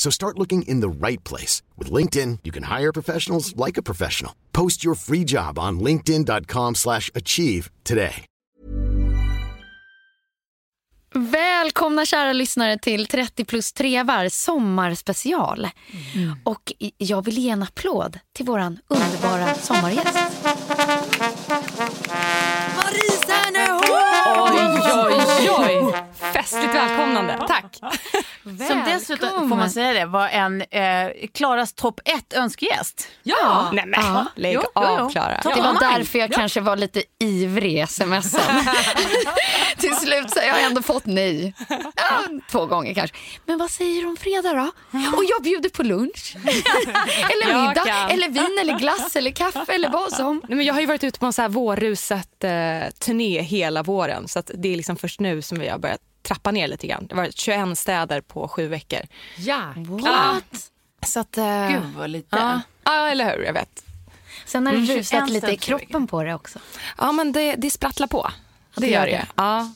So start looking in the right place. With LinkedIn, you can hire professionals like a professional. Post your free job on linkedin.com slash achieve today. Välkomna kära lyssnare till 30 plus trevar sommarspecial. Och jag vill ge en applåd till våran underbara sommargäst. Festligt välkomnande. Tack. Som dessutom, får man säga det, var en eh, Klaras topp ett önskegäst. Ja. Nej men Ja. lägg Jo, jo, jo. av Klara. Det var Ja. därför jag kanske var lite ivrig i smsen. Till slut så har jag ändå fått nej. Ja, två gånger kanske. Men vad säger du om fredag då? Och jag bjuder på lunch. eller middag, eller vin, eller glass, eller kaffe eller vad som. Nej, men jag har ju varit ute på en så här vårruset eh, turné hela våren så att det är liksom först nu som vi har börjat trappa ner lite grann. Det varit 21 städer på sju veckor. Ja. What? Så att, eh, Gud vad lite. ja. ja, eller hur? Jag vet. Sen har det Mm, rusat 21 lite i kroppen på det också. Ja, men det, det sprattlar på. det gör det. ju. Ja.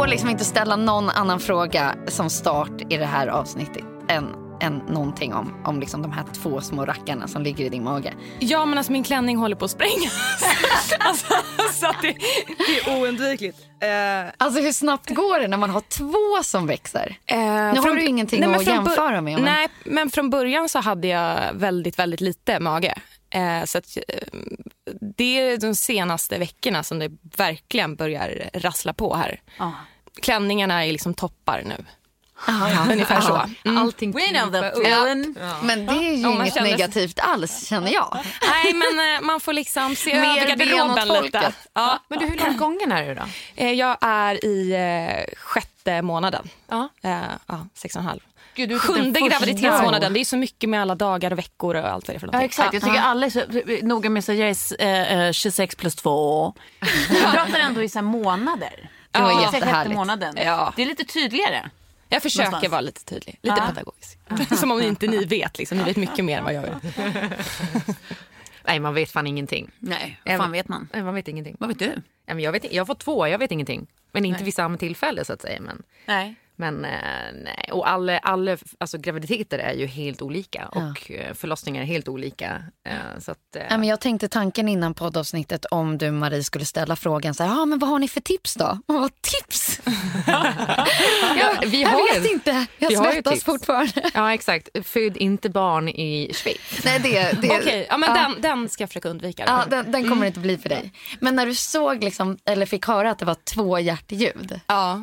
Går liksom inte att ställa någon annan fråga som start i det här avsnittet än, än någonting om, om liksom de här två små rackarna som ligger i din mage. ja, men alltså min klänning håller på att sprängas. alltså, så att det, det är oundvikligt. Eh, Alltså hur snabbt går det när man har två som växer? Eh, Nu har du ingenting men att jämföra med, men- Nej, men från början så hade jag väldigt, väldigt lite mage. Eh, så att, det är de senaste veckorna som det verkligen börjar rassla på här. Ja. Klänningarna är liksom toppar nu. ja. Ungefär så. Mm. Allting We know the feeling. Men det är ju man inget känner- negativt alls känner jag. Nej, men eh, man får liksom se Mer över garderoben lite. folket. Ja. Men du, hur långt gången är du då? Eh, Jag är i eh, sjätte månaden. Ja. Eh, ja, sex och en halv. Gud, typ Sjunde graviditetsmånaden. Det är så mycket med alla dagar och veckor och allt vad det är för Ja exakt, jag tycker alla är så noga med att säga jag är eh, 26 plus 2. Vi pratar ändå i så här månader. Det var Ja, jättehärligt. månaden. Ja. Det är lite tydligare. Jag försöker Någonstans. vara lite tydlig, lite Ja. pedagogisk. Som om inte ni vet, liksom. ni vet mycket mer än vad jag vet. Nej, man vet fan ingenting. Nej, vad fan vet man? Nej, man vet ingenting. Vad vet du? Men jag, vet, jag har fått två, jag vet ingenting. Men inte vid samma tillfälle så att säga. Men, Nej. Men eh, nej. Och alla, alla alltså, graviditeter är ju helt olika och eh, förlossningar är helt olika. Eh, så att, Ja, men jag tänkte tanken innan poddavsnittet om du Marie skulle ställa frågan så här, ah, men vad har ni för tips då? Oh, tips? jag, vi jag har vet ju- inte, jag svettas fortfarande. Ja exakt, född inte barn i Schweiz. Nej, det, det, Okej, ja, men Den, den ska jag försöka undvika. Ja, den, den kommer inte bli för dig. Men när du såg liksom, eller fick höra att det var två hjärtljud, Ja.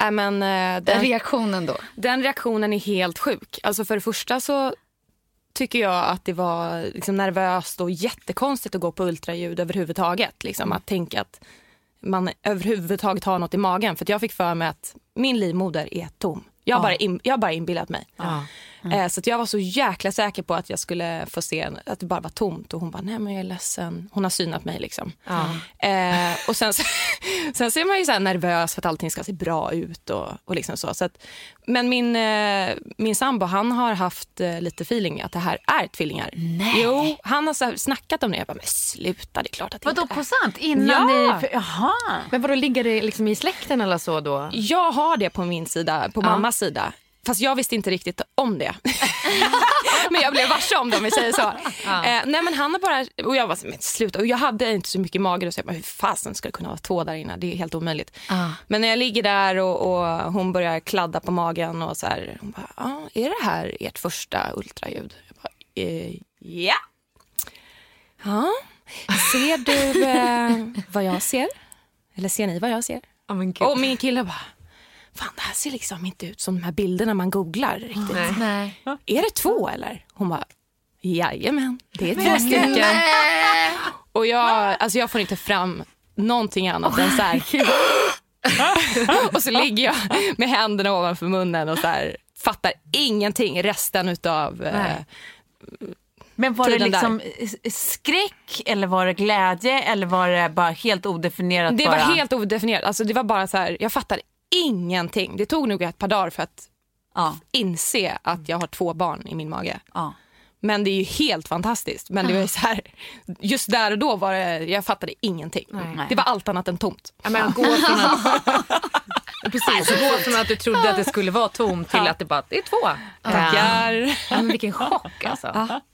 Nej, men, eh, den, reaktionen då? den reaktionen är helt sjuk. Alltså för det första så tycker jag att det var liksom nervöst och jättekonstigt att gå på ultraljud överhuvudtaget. Liksom, Att tänka att man överhuvudtaget har något i magen. För jag fick för mig att min livmoder är tom. Jag har, bara, in, jag bara inbillat mig. Eh, så att jag var så jäkla säker på att jag skulle få se att det bara var tomt. Och hon bara, nej men jag är ledsen. Hon har synat mig liksom. Eh, och sen, sen så är man ju så här nervös för att allting ska se bra ut. Och, och liksom så. Så att, men min, eh, min sambo han har haft eh, lite feeling att det här är tvillingar. Nej. Jo, han har så här snackat om det. Jag bara, men sluta det är klart att det Vadå inte är. på sant? Innan Ja. ni... för- Jaha. Men vadå, ligger det liksom i släkten eller så då? Jag har det på min sida, på mammas sida. Fast jag visste inte riktigt om det. men jag blev varse om det om vi säger så. Eh, nej men han har bara, och jag var så, men sluta. Och jag hade inte så mycket mage så jag bara, hur fasen ska det kunna vara två där inne? Det är helt omöjligt. Men när jag ligger där och, och hon börjar kladda på magen och så här, hon bara, ah, är det här ert första ultraljud? Jag bara, eh, ja. Ja, ser du eh, vad jag ser? Eller ser ni vad jag ser? Ja, gud. Och min kille bara, fan det här ser liksom inte ut som de här bilderna man googlar riktigt. Nej. Nej. Är det två eller? Hon bara, jajamän, det är två stycken. Och jag, alltså jag får inte fram någonting annat än så här. och så ligger jag med händerna ovanför munnen och så här, fattar ingenting resten utav eh. Men var det liksom s- skräck eller var det glädje eller var det bara helt odefinierat? Det bara? var helt odefinierat. Alltså det var bara så här, jag fattar ingenting. Det tog nog ett par dagar för att Ja, inse att jag har två barn i min mage. ja. Men det är ju helt fantastiskt. Men det var ju så här, just där och då var det, jag fattade ingenting. Nej. Det var allt annat än tomt. Ja, men gå från att... Precis, gå från att du trodde att det skulle vara tomt till att det bara det är två. Tackar. Ja, men vilken chock alltså.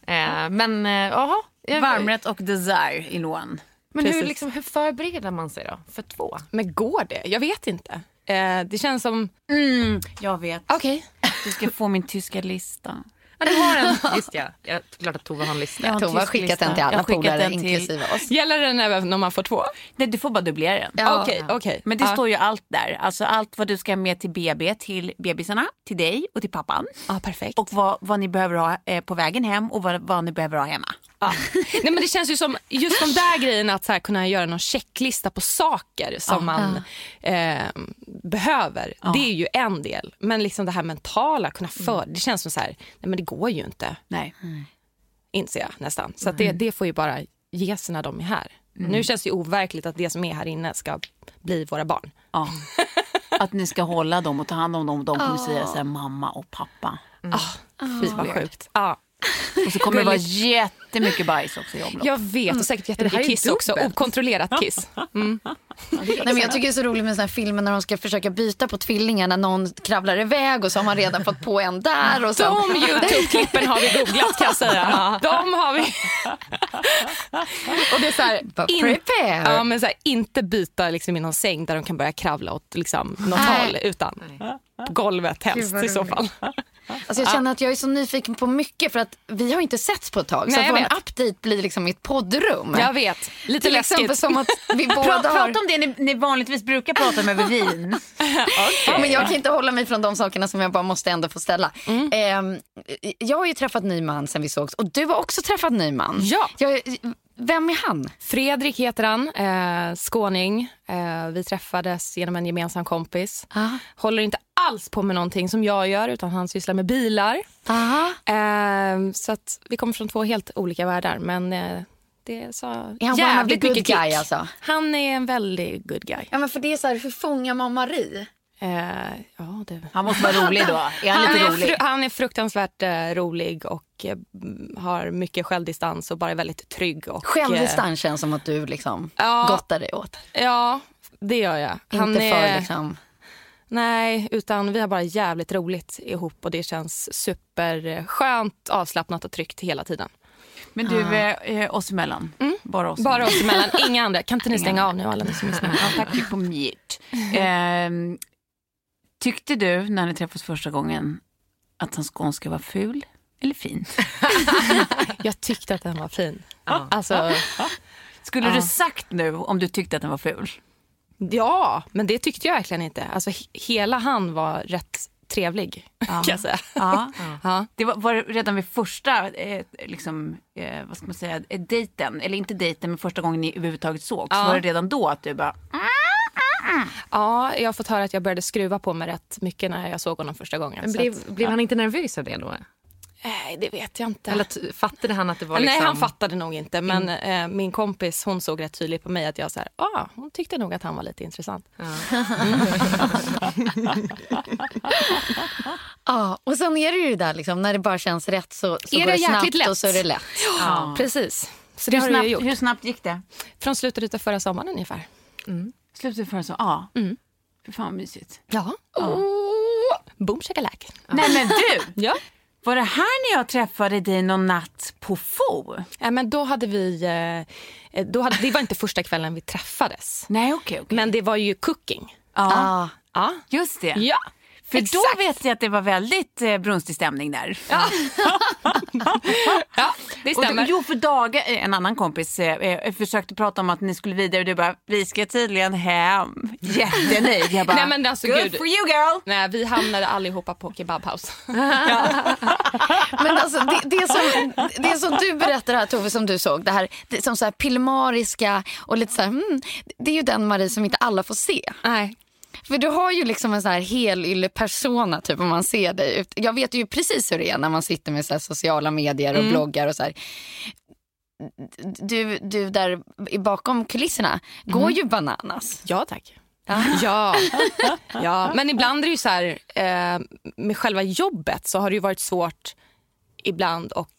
Eh, men eh, jaha. Jag- Varmrätt och dessert i lån. Men hur, Precis. liksom, hur förbereder man sig då för två? Men går det? Jag vet inte. Eh, det känns som... Mm, jag vet. Okej. Du ska få min tyska lista. Ja, du har en. Just ja, ja klart att Tove har en lista. Jag har skickat lista. den till Jag alla polare, inklusive oss. Gäller den även när man får två? Nej, du får bara dubblera den. Ja. Okej, okej. Men det Ja. står ju allt där. Alltså allt vad du ska med till BB, till bebisarna, till dig och till pappan. Ja, perfekt. Och vad, vad ni behöver ha eh, på vägen hem och vad, vad ni behöver ha hemma. Ja. Nej, men det känns ju som just de där grejerna att så här, kunna göra någon checklista på saker som man eh, behöver. Det är ju en del. Men liksom det här mentala, kunna för, det känns som så här, nej men det går ju inte. Nej. inser jag nästan. Så det, det får ju bara ges när de är här. Nu känns det ju overkligt att det som är här inne ska bli våra barn. Ja. Att ni ska hålla dem och ta hand om dem. De kommer säga så här, mamma och pappa. Fy vad sjukt. Ja. Och så kommer det vara jättemycket bajs också i omlopp. Jag vet och säkert jättemycket är kiss också. Okontrollerat kiss. Nej, men jag tycker det är så roligt med såna här filmer när de ska försöka byta på tvillingar när någon kravlar iväg och så har man redan fått på en där. Och så. De Youtube-klippen har vi googlat kan jag säga. De har vi. och det är så här, in, ja, men så här, inte byta liksom i någon säng där de kan börja kravla åt liksom, något håll utan på golvet helst i så fall. Alltså jag känner att jag är så nyfiken på mycket för att vi har inte setts på ett tag. Nej, så att vår update blir liksom mitt poddrum. Jag vet, lite Till exempel läskigt. som att vi båda Prata, har... prata om det ni, ni vanligtvis brukar prata om över vin. Ja, men jag kan inte hålla mig från de sakerna som jag bara måste ändå få ställa. Mm. Ehm, jag har ju träffat ny man sen vi sågs och du har också träffat ny man. Ja. Jag, vem är han? Fredrik heter han, eh, skåning. Eh, vi träffades genom en gemensam kompis. Aha. Håller inte alls på med någonting som jag gör utan han sysslar med bilar. Eh, så att vi kommer från två helt olika världar men eh, det sa Är han jävligt good mycket guy alltså? Han är en väldigt good guy. Ja men för det är så här, hur fångar man Marie? Eh, ja, det... Han måste vara rolig då. Är han, Han lite är, rolig? han är fruktansvärt eh, rolig och eh, mm, har mycket självdistans och bara är väldigt trygg. Och, eh, Självdistans känns som att du liksom Ja. gottar dig åt. Ja, det gör jag. Han inte är, för liksom... Nej, utan vi har bara jävligt roligt ihop och det känns superskönt, avslappnat och tryggt hela tiden. Men du, eh, eh, oss emellan. Bara oss Bara emellan. oss emellan, inga andra. Kan inte ni stänga av nu alla ni som lyssnar? Ja, tack, vi är på mute. Ehm, tyckte du när ni träffades första gången att hans skånska var ful eller fin? Jag tyckte att den var fin. Alltså, Skulle du sagt nu om du tyckte att den var ful? ja, men det tyckte jag verkligen inte. Alltså, he- hela han var rätt trevlig kan jag säga. Ja. Ja. Det var, var redan vid första, eh, liksom, eh, vad ska man säga, eh, dejten, eller inte dejten men första gången ni överhuvudtaget såg. Så Ja. var det redan då att du bara, ja, jag har fått höra att jag började skruva på mig rätt mycket när jag såg honom första gången. Men så blev, att, blev han inte nervös av det då? Nej, det vet jag inte. Eller fattade han att det var liksom... Nej, han fattade nog inte. Men eh, min kompis hon såg rätt tydligt på mig att jag så här, ah, hon tyckte nog att han var lite intressant. Ja, och sen är det ju där liksom, när det bara känns rätt så, så Är går det det snabbt lätt? och så är det lätt. Ja. Precis. Så det hur snabbt, gjort. hur snabbt gick det? Från slutet av förra sommaren ungefär. Slutet förra så, ja. Mm. Fy fan vad mysigt. Ja. Oh. Boom shakalak. Nej men du, Ja. var det här när jag träffade dig någon natt på FO? Ja, men då hade vi... Eh, då hade, det var inte första kvällen vi träffades. Nej okej, okej. Men det var ju cooking. Ja, Ja. Ja. just det. Ja. För exakt. då vet jag att det var väldigt eh, brunstig stämning där. Ja, det Och stämmer. du, jo, för Daga, eh, en annan kompis, eh, eh, försökte prata om att ni skulle vidare och du bara, vi ska tydligen hem. Jättenöjd. Jag bara, Nej, men alltså, good gud. for you girl. Nej, vi hamnade allihopa på kebabhouse. Men alltså, det, det, som, det som du berättar här Tove, som du såg, det här, det, som så här pillemariska och lite så här, hmm, det är ju den Marie som inte alla får se. Nej. För du har ju liksom en så här helylle persona typ om man ser dig. ut- Jag vet ju precis hur det är när man sitter med så sociala medier och bloggar och så här. Du, du där bakom kulisserna går ju bananas. Ja, tack. Ja. ja, men ibland är det ju så här, eh, med själva jobbet så har det ju varit svårt ibland och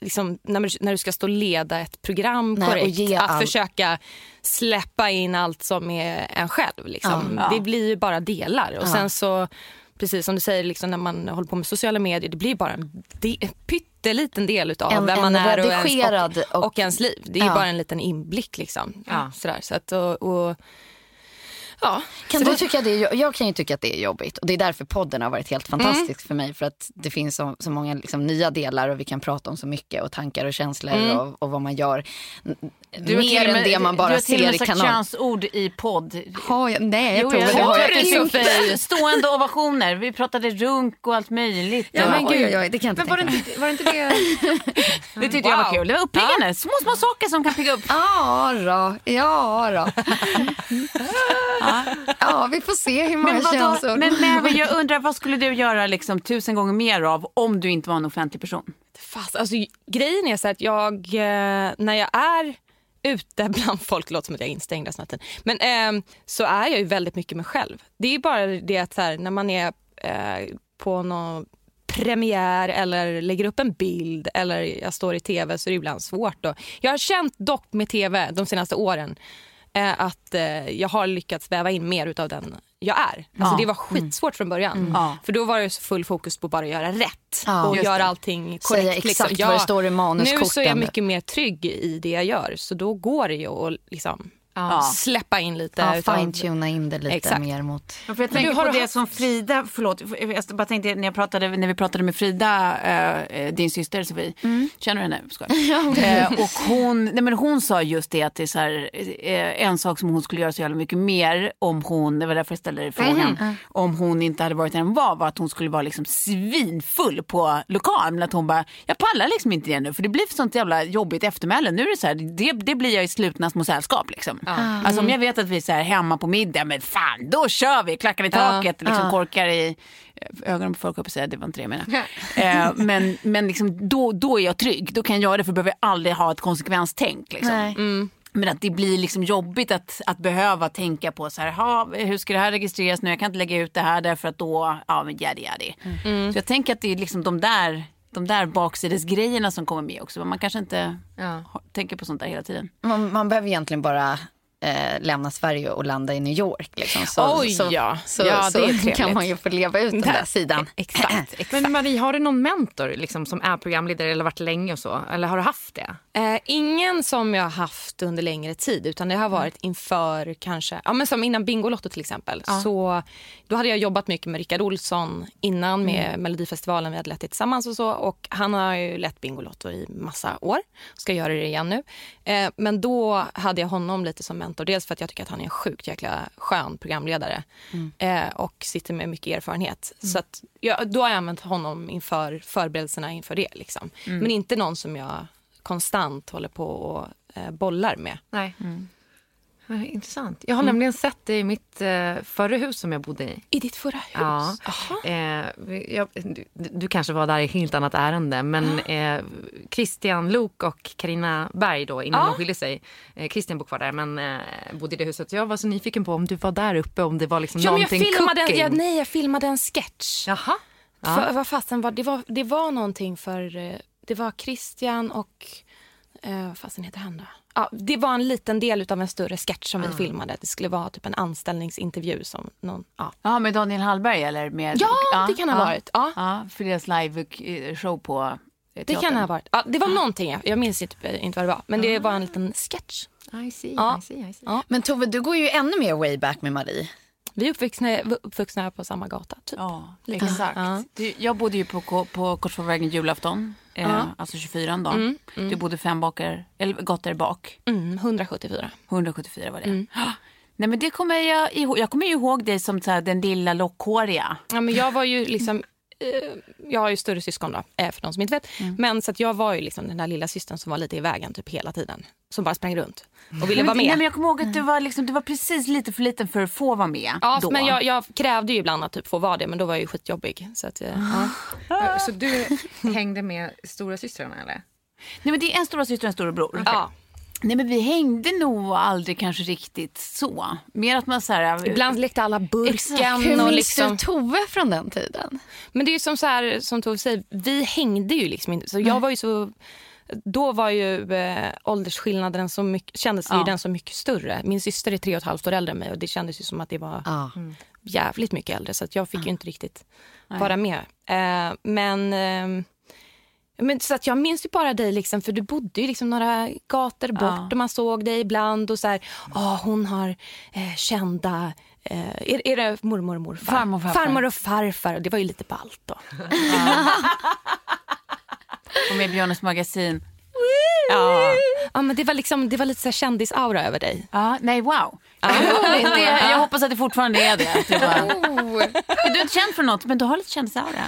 liksom, när, man, när du ska stå och leda ett program Nej, och korrekt, ge att allt. försöka släppa in allt som är en själv. Liksom. Det blir ju bara delar. Och sen så, precis som du säger, liksom, när man håller på med sociala medier, det blir ju bara en, de, en pytteliten del utav En- vem man en är och ens, och, och- och ens liv. Det är Ja. bara en liten inblick. Liksom. Ja. Sådär, så att, och, och, ja. Kan du det- tycka det är, jag kan ju tycka att det är jobbigt och det är därför podden har varit helt fantastisk för mig för att det finns så, så många liksom, nya delar och vi kan prata om så mycket och tankar och känslor och, och vad man gör. Du Mer med- än det man du bara har till och ser med i sagt könsord i podd. Har jag, nej, jag det har hörde jag det, inte. Stående ovationer. Vi pratade runk och allt möjligt. Ja, men gud, oj, oj, det kan jag inte Men var det, tänka mig. inte, var det inte det? Det tyckte jag var Wow. kul. Det var uppiggande. Små, små saker som kan pigga upp. Ja då, ja då. ja, vi får se hur många Men, vadå? könsord. men Mary, jag undrar vad skulle du göra liksom, tusen gånger mer av om du inte var en offentlig person? Fast, alltså, grejen är så att jag, eh, när jag är ute bland folk, låter som att jag är instängd men eh, så är jag ju väldigt mycket mig själv. Det är bara det att så här, när man är eh, på någon premiär eller lägger upp en bild eller jag står i tv så är det ibland svårt. Då. Jag har känt dock med tv de senaste åren att eh, jag har lyckats väva in mer utav den jag är. Alltså, Ja. Det var skitsvårt från början. Ja. För då var det så full fokus på bara att göra rätt Ja, och just göra det. allting korrekt. Säga liksom. exakt vad det står i manuskorten. Nu så är jag mycket mer trygg i det jag gör så då går det ju att liksom, Ja. släppa in lite. ja, utav- fine-tuna in det lite Exakt. mer mot... Ja, för jag tänker du, har på det haft- som Frida, förlåt, jag bara tänkte när, jag pratade, när vi pratade med Frida, eh, din syster Sofie, känner du henne? Eh, och hon, nej, men hon sa just det att det är så här, eh, en sak som hon skulle göra så jävla mycket mer om hon, det var därför jag ställde dig frågan, om hon inte hade varit där hon var, var att hon skulle vara liksom svinfull på lokal. Men att hon bara, jag pallar liksom inte det nu för det blir sånt jävla jobbigt eftermäle. Nu är det så här, det, det blir jag i slutna små sällskap liksom. Alltså om jag vet att vi är så här hemma på middag, men fan då kör vi, klackar i taket, liksom korkar i ögonen på folk att säga, det var inte det jag menade. eh, men men liksom, då, då är jag trygg, då kan jag göra det för då behöver jag aldrig ha ett konsekvenstänk. Liksom. Nej. Men att det blir liksom jobbigt att, att behöva tänka på så här, ha, hur ska det här registreras nu? Jag kan inte lägga ut det här därför att då, ja men jadi jadi. Så jag tänker att det är liksom de där, de där baksidesgrejerna som kommer med också. Man kanske inte Ja. tänker på sånt där hela tiden. Man, man behöver egentligen bara eh, lämna Sverige och landa i New York. Liksom. Så, Oj, så, ja. Så, Ja, så det trevligt. kan man ju få leva ut den där sidan. Exakt. exakt. Men Marie, har du någon mentor liksom, som är programledare eller varit länge och så? Eller har du haft det? Eh, ingen som jag har haft under längre tid utan det har varit inför kanske, ja men som innan Bingolotto till exempel. Så då hade jag jobbat mycket med Rickard Olsson innan med Melodifestivalen, vi hade lett det tillsammans och så och han har ju lett Bingolotto i massa år, ska göra det igen nu. Eh, men då hade jag honom lite som mentor. Dels för att jag tycker att han är en sjukt jäkla skön programledare eh, och sitter med mycket erfarenhet. Så att jag, då har jag använt honom inför förberedelserna inför det. Liksom. Men inte någon som jag konstant håller på och eh, bollar med. Nej. Ja, intressant. Jag har nämligen sett det i mitt eh, förra hus som jag bodde i. I ditt förra hus? Ja. Eh, jag, du, du kanske var där i ett helt annat ärende, men eh, Christian Lok och Karina Berg då, innan Ja. de skilde sig. Eh, Christian bor kvar där, men eh, bodde i det huset. Jag var så nyfiken på om du var där uppe, om det var liksom Ja, men jag någonting filmade, cooking. jag, nej, jag filmade en sketch. Jaha. Ja. För, vad fasen var, det, var, det var någonting för... eh, Det var Christian och... Eh, vad fasen heter han då? Ja, det var en liten del av en större sketch som vi filmade. Det skulle vara typ en anställningsintervju. Som någon, ja. Ja, med Daniel Hallberg eller med... Ja, det kan ha varit. Ja. Ja, för deras live-show på eh, Det teatern. kan ha varit. Ja, det var någonting, jag, jag minns typ inte vad det var. Men det var en liten sketch. I see, Ja. I see, I see. Ja. Men Tove, du går ju ännu mer way back med Marie. Vi är uppvuxna, uppvuxna på samma gata. Typ. Ja, Lite. exakt. Ja. Du, jag bodde ju på, på Korsfårvägen julafton, eh, Ja. alltså 24 då. Du bodde fem bakar, eller gator bak. Mm, 174. 174 var det. Nej men det kommer jag ihåg. Jag kommer ju ihåg dig som så här, den lilla lockhåriga. Ja, men jag var ju liksom... Eh, jag har ju större syskon då, eh, för de som inte vet. Men så att jag var ju liksom den där lilla systern som var lite i vägen typ hela tiden. Som bara sprang runt och ville vara Nej, men med. jag kommer ihåg att du var, liksom, du var precis lite för liten för att få vara med. Ja, då. men jag, jag krävde ju ibland att typ få vara det, men då var jag ju skitjobbig. Så att, eh, ja. Så du hängde med stora systrarna eller? Nej men det är en stora syster och en storebror. Ja. Nej men vi hängde nog aldrig kanske riktigt så. Mer att man så här... Ibland lekte alla burken. Hur och minns liksom, du Tove från den tiden? Men det är ju som så här, som Tove säger, vi hängde ju liksom inte. Så jag var ju så... Då var ju eh, åldersskillnaden så mycket, kändes ju Ja. den så mycket större. Min syster är tre och ett halvt år äldre än mig och det kändes ju som att det var Ja. jävligt mycket äldre så att jag fick ju inte riktigt vara med. Eh, men, eh, men så att jag minns ju bara dig liksom, för du bodde ju liksom några gator bort Ja. och man såg dig ibland och så här, ah, hon har eh, kända Eh, är, är det mormor och morfar? Farmor och farfar. Farmor och farfar. Det var ju lite på allt då. Och med Björnes magasin. Ja. ja, men det var, liksom, det var lite så här kändisaura över dig. Ja, nej wow. Det, jag hoppas att det fortfarande är det. Att bara, du är inte känd för något men du har lite kändisaura.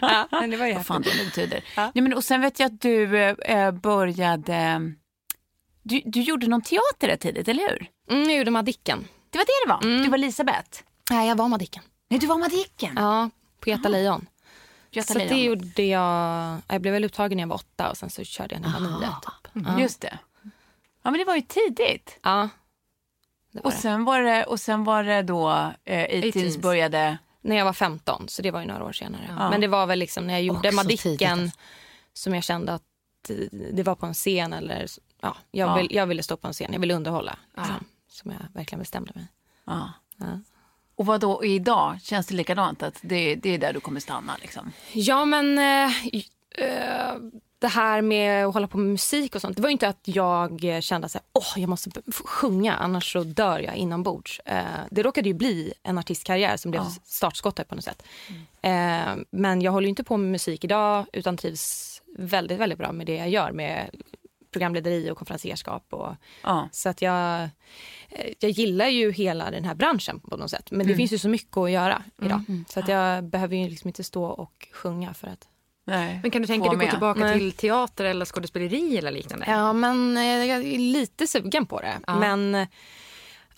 Ja, men det var ju Vad fan det nu betyder. Nej, men, och sen vet jag att du eh, började... Du, du gjorde någon teater rätt tidigt, eller hur? Mm, jag gjorde Madicken. Det var det det var? Du var Elisabeth? Nej, jag var Madicken. Nej, du var Madicken. Ja, på Göta Lejon. Göta så det gjorde jag. Jag blev väl uttagen när jag var åtta och sen så körde jag när jag var nio. Typ. Ja. Just det. Ja, men det var ju tidigt. Ja. Det var Och det. sen var det, och sen var det då eh, 18 18s. började... När jag var 15, så det var ju några år senare. Men det var väl liksom när jag gjorde Också Madicken tidigt, alltså. som jag kände att det var på en scen eller ja, jag, Ja. Vill, jag ville stå på en scen, jag ville underhålla. Liksom, som jag verkligen bestämde mig. Ja. Ja. Och vad då idag? Känns det likadant? Att det, det är där du kommer stanna? Liksom? Ja, men eh, eh, det här med att hålla på med musik och sånt. Det var ju inte att jag kände att åh, jag måste sjunga annars så dör jag inombords. Eh, det råkade ju bli en artistkarriär som blev startskottet på något sätt. Eh, men jag håller inte på med musik idag utan trivs väldigt, väldigt bra med det jag gör med programlederi och konferenserskap. Och, Ja. så att jag, eh, jag gillar ju hela den här branschen på något sätt. Men det finns ju så mycket att göra idag. Så att jag behöver ju liksom inte stå och sjunga för att Nej. Men kan du tänka dig gå med. tillbaka Nej. till teater eller skådespeleri eller liknande? Ja, men eh, jag är lite sugen på det. Ja. Men eh,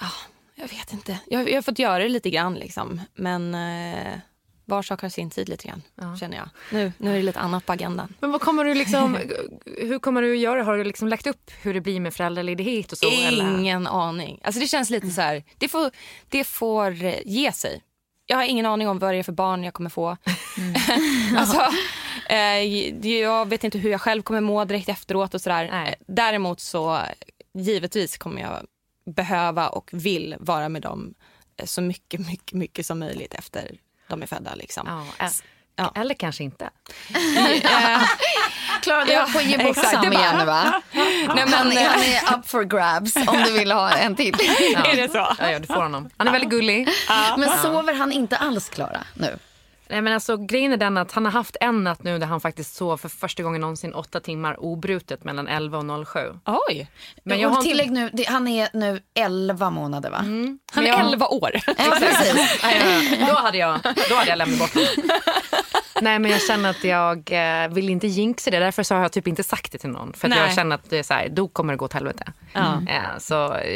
ja, jag vet inte. Jag, jag har fått göra det lite grann. Liksom. Men eh, var sak har sin tid lite grann, Ja. känner jag. Nu, nu är det lite annat på agendan. Men vad kommer du liksom, hur kommer du att göra? Har du liksom lagt upp hur det blir med föräldraledighet och så? Eller? Ingen aning. Alltså det känns lite så här, det får, det får eh, ge sig. Jag har ingen aning om vad det är för barn jag kommer få. alltså, eh, jag vet inte hur jag själv kommer må direkt efteråt och sådär. Nej. Däremot så givetvis kommer jag behöva och vill vara med dem eh, så mycket, mycket, mycket som möjligt efter de är födda. Liksom. Ja, Ja. Eller kanske inte. Eh, Klara, du Ja, på att ge bort. Sam igen va? Nej, men, Han, är- eh, han är up for grabs om du vill ha en till. Ja. Är det så? Ja, ja, du får honom. Han är väldigt gullig. Men sover han inte alls Klara nu? Nej, men alltså, grejen är den att han har haft en natt nu där han faktiskt sov för första gången någonsin åtta timmar obrutet mellan 11 och 07. Oj, Men jag har inte- tillägg nu, det, han är nu 11 månader va? han Men är jag- 11 år. Ja, precis. Nej, då, hade jag, då hade jag lämnat bort honom. Nej men jag känner att jag eh, vill inte jinxa det. Därför så har jag typ inte sagt det till någon. För jag känner att det är så här, då kommer det gå åt helvete. Ja. Eh, så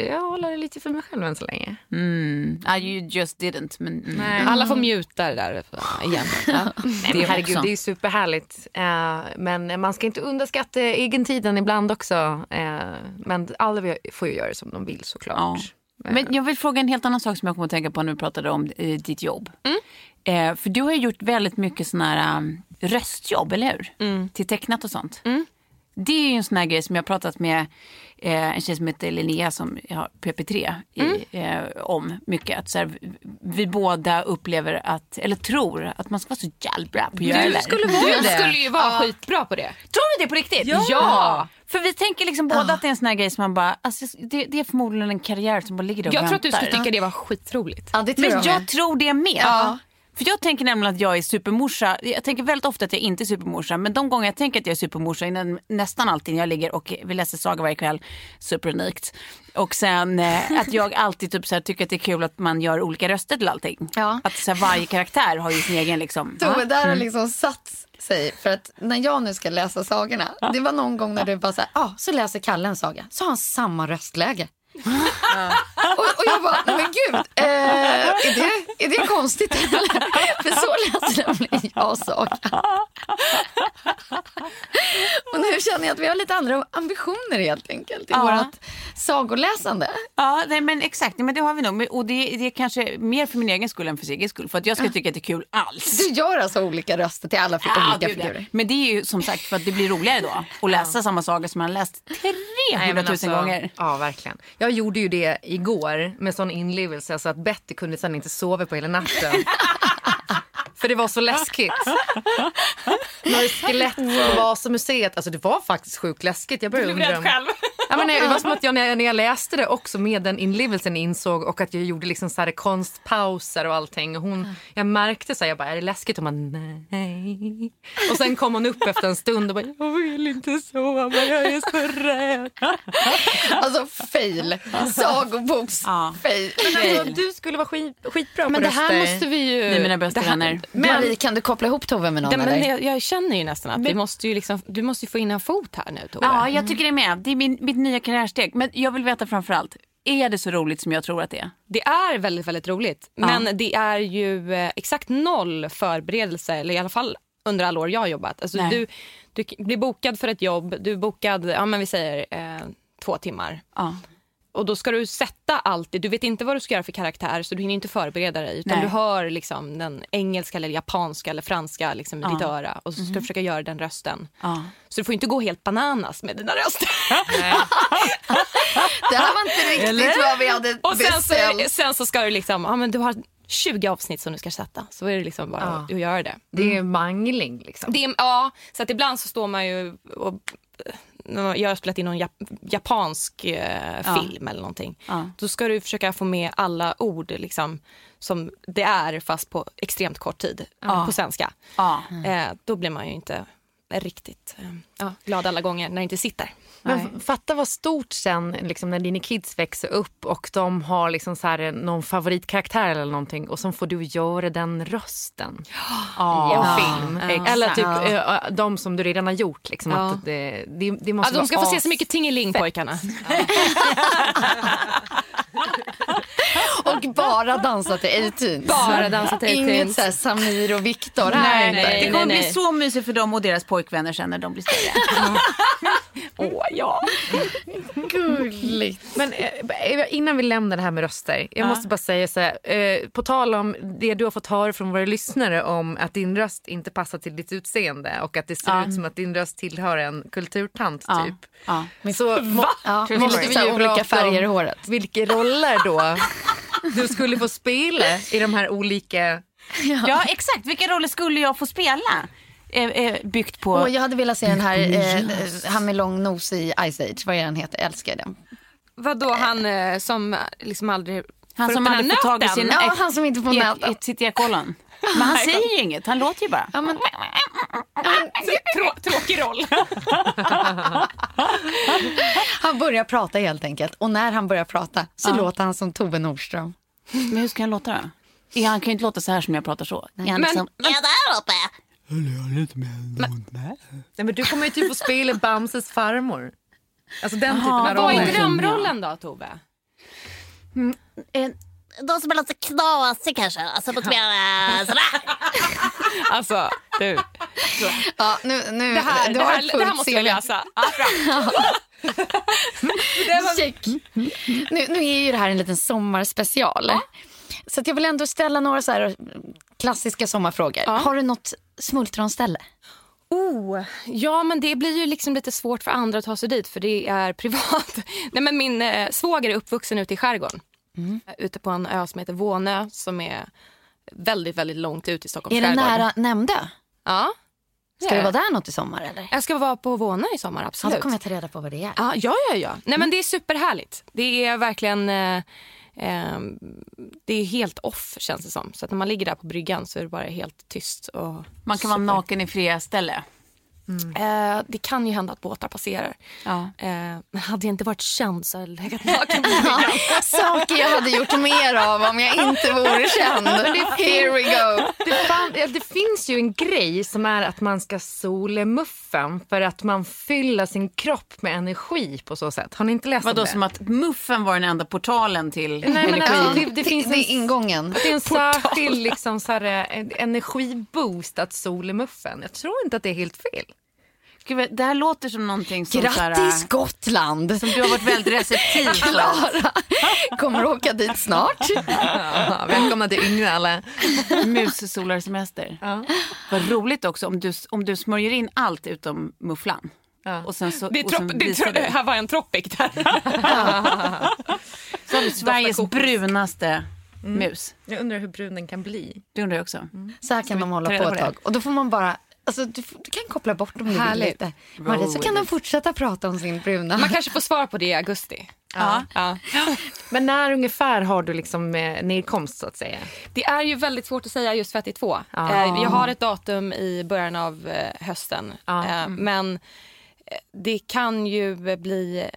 jag håller det lite för mig själv än så länge. Mm. Ah, you just didn't. Men, mm. Nej. Alla får muta det där igen. Ja. Nej, men herregud, det är superhärligt. Eh, men man ska inte underskatta egentiden ibland också. Eh, men alla får ju göra som de vill såklart. Ja. Men jag vill fråga en helt annan sak som jag kommer att tänka på när vi pratade om eh, ditt jobb. Eh, för du har ju gjort väldigt mycket såna här um, röstjobb, eller hur? Till tecknat och sånt. Det är ju en sån här grej som jag har pratat med en tjej som heter Linnea som jag har PP3 i, eh, om mycket. Att så här, vi- båda upplever att, eller tror att man ska vara så jävla bra på att göra det Du skulle, du skulle ju vara skitbra på det. Tror du det på riktigt? Ja! För vi tänker liksom båda att det är en sån här grej som man bara, alltså, det, det är förmodligen en karriär som bara ligger där och Jag tror att du väntar. skulle tycka det var skitroligt. Ja, det tror Men jag jag tror det med. Ja. För jag tänker nämligen att jag är supermorsa. Jag tänker väldigt ofta att jag inte är supermorsa. Men de gånger jag tänker att jag är supermorsa är nä- nästan alltid när jag ligger och vi läser saga varje kväll. Superunikt. Och sen eh, att jag alltid typ så här, tycker att det är kul att man gör olika röster till allting. Ja. Att så här, varje karaktär har ju sin egen liksom. Tove, där har liksom satt sig. För att när jag nu ska läsa sagorna, det var någon gång när du bara så här, ah, så läser Kalle en saga, så har han samma röstläge. Och, och jag bara, men gud, eh, är, det, är det konstigt eller? För så läser nämligen jag saga. och nu känner jag att vi har lite andra ambitioner helt enkelt i Ja. vårt sagoläsande. Ja, nej, men exakt. Nej, men det har vi nog. Och det, det är kanske mer för min egen skull än för Sigges skull. För att jag ska tycka att det är kul alls. Du gör alltså olika röster till alla Ja, olika gud, ja. figurer. Men det är ju som sagt för att det blir roligare då. Att läsa samma saga som man har läst 300 Nej, 000 men alltså, gånger. Ja, verkligen. Jag jag gjorde ju det igår med sån inlevelse så att Betty kunde sen inte sova på hela natten. För det var så läskigt. Några skelett på Vasamuseet. Alltså det var faktiskt sjukt läskigt. Jag började undra. om- Ja, men det var som att jag när, jag när jag läste det också med den inlevelsen insåg och att jag gjorde liksom så här konstpauser och allting. Och hon, jag märkte så här, jag bara, är det läskigt? Och man nej. Och sen kom hon upp efter en stund och bara, jag vill inte sova, jag är så rädd. Alltså fail, sagoboks Ja. fail. Alltså, du skulle vara skit, skitbra Men på det här måste vi ju... Ni är mina bästa det vänner. Marie, kan du koppla ihop Tove med någon? Ja, men eller? jag, jag känner ju nästan att vi måste ju liksom, du måste ju få in en fot här nu Tove. Ja, jag tycker det är med. Det är min, mitt nya karriärsteg. Men jag vill veta framför allt, är det så roligt som jag tror att det är? Det är väldigt, väldigt roligt. Men det är ju eh, exakt noll förberedelse, eller i alla fall under alla år jag har jobbat. Alltså, Nej. du, du blir bokad för ett jobb, du är bokad, ja men vi säger eh, två timmar. Ja. Och då ska du sätta allt, du vet inte vad du ska göra för karaktär så du hinner inte förbereda dig. Utan Nej. du hör liksom den engelska eller japanska eller franska liksom, i ditt öra och så ska du försöka göra den rösten. Ja. Så du får inte gå helt bananas med dina röster. Det här var inte riktigt vad vi hade Och sen så, beställt. sen så ska du liksom, ja men du har 20 avsnitt som du ska sätta. Så är det liksom bara Ja. att göra det. Det är mangling liksom. det är, ja, så att ibland så står man ju och man- jag har spelat in någon jap- japansk eh, Ja. film eller någonting. Ja. Då ska du försöka få med alla ord liksom, som det är fast på extremt kort tid på svenska. Ja. Eh, då blir man ju inte riktigt eh, ja, glad alla gånger när det inte sitter. Men Nej. fatta vad stort sen liksom, när dina kids växer upp och de har liksom så här, någon favoritkaraktär eller någonting och så får du göra den rösten Ja. på film. exakt. Eller typ Ja. eh, de som du redan har gjort. Liksom, Ja. att det, det, det Ja, måste de ska få se så mycket tingeling pojkarna. Och bara dansa till 18 Bara dansa till Inget 18s. så här Samir och Viktor Nej, här. nej. Det kommer bli så mysigt för dem och deras pojkvänner sen när de blir större. Åh ja. Gulligt. Men eh, innan vi lämnar det här med röster. Jag måste bara säga så här. Eh, på tal om det du har fått höra från våra lyssnare om att din röst inte passar till ditt utseende och att det ser Ja. ut som att din röst tillhör en kulturtant Ja. typ. Ja. Så må- Ja, måste vi ju olika färger i håret. Vilka roller då du skulle få spela i de här olika... ja, exakt. Vilka roller skulle jag få spela? Eh, eh, byggt på... Och jag hade velat se den här, eh, han med lång nos i Ice Age, vad är den heter, älskar den. Vadå han eh, som liksom aldrig Han Får som här fått tag i sin, Ja, han som inte får i, nöten. sitt ekollon. Men han säger ju inget, han låter ju bara. Ja, men, Trå, tråkig roll. han börjar prata helt enkelt. Och när han börjar prata så låter han som Tove Nordström. Men hur ska han låta då? Ja, Han kan ju inte låta så här som jag pratar så. Är han Men- liksom, men- ja, där uppe. Nej, men du kommer ju typ få spela Bamses farmor. Alltså den typen av Vad är roller. drömrollen då, Tove? De som är lite knasig kanske. Alltså lite mer eh, sådär. Alltså, du. Ja, nu, nu, Det här, du det har här, det här måste jag CV. läsa. Ja, bra. Check. Nu, nu är ju det här en liten sommarspecial. Så att jag vill ändå ställa några så här klassiska sommarfrågor. Har du något smultronställe? Oh, ja, men det blir ju liksom lite svårt för andra att ta sig dit för det är privat. Nej, men min eh, svåger är uppvuxen ute i skärgården. Ute på en ö som heter Vånö som är väldigt, väldigt långt ut i Stockholms Är det nära Nämndö? Ja. Ska du vara där något i sommar eller? Jag ska vara på Vånö i sommar, Ja, absolut. då kommer jag ta reda på vad det är. Ja, ja, ja. ja. Nej, men det är superhärligt. Det är verkligen... Eh, eh, det är helt off, känns det som. Så att när man ligger där på bryggan så är det bara helt tyst. Och Man kan vara super. naken i fria ställe. Eh, det kan ju hända att båtar passerar. Ja. Eh, men hade jag inte varit känd så hade jag legat naken på saker jag hade gjort mer av om jag inte vore känd. Here we go. Det, fan, ja, det finns ju en grej som är att man ska solemuffen för att man fyller sin kropp med energi på så sätt. Har ni inte läst om Vadå det? som att muffen var den enda portalen till Nej, men energi? alltså, det, det finns det en är ingången. Det är en särskild liksom, så här, eh, energiboost att solemuffen. Jag tror inte att det är helt fel. Gud, det här låter som någonting som, Grattis Gotland! som du har varit väldigt receptiv för. Klara kommer åka dit snart. Ja, välkomna till Yngve alla. Mussolarsemester. Vad roligt också om du, om du smörjer in allt utom mufflan. Och sen så, Det, är och sen trop, det, är du. här var en tropic där. Så har vi Sveriges brunaste mus. Jag undrar hur brun den kan bli. Det undrar jag också. Så här kan de hålla på ett det? tag. Och då får man bara... Alltså, du, du kan koppla bort dem Härligt. lite. Marie, så kan de fortsätta prata om sin bruna. Man kanske får svar på det i augusti. Ja. Ja. Men när ungefär har du liksom eh, nedkomst så att säga? Det är ju väldigt svårt att säga just för att det är två. Ja. Eh, Jag har ett datum i början av eh, hösten. Ja. Eh, Men det kan ju bli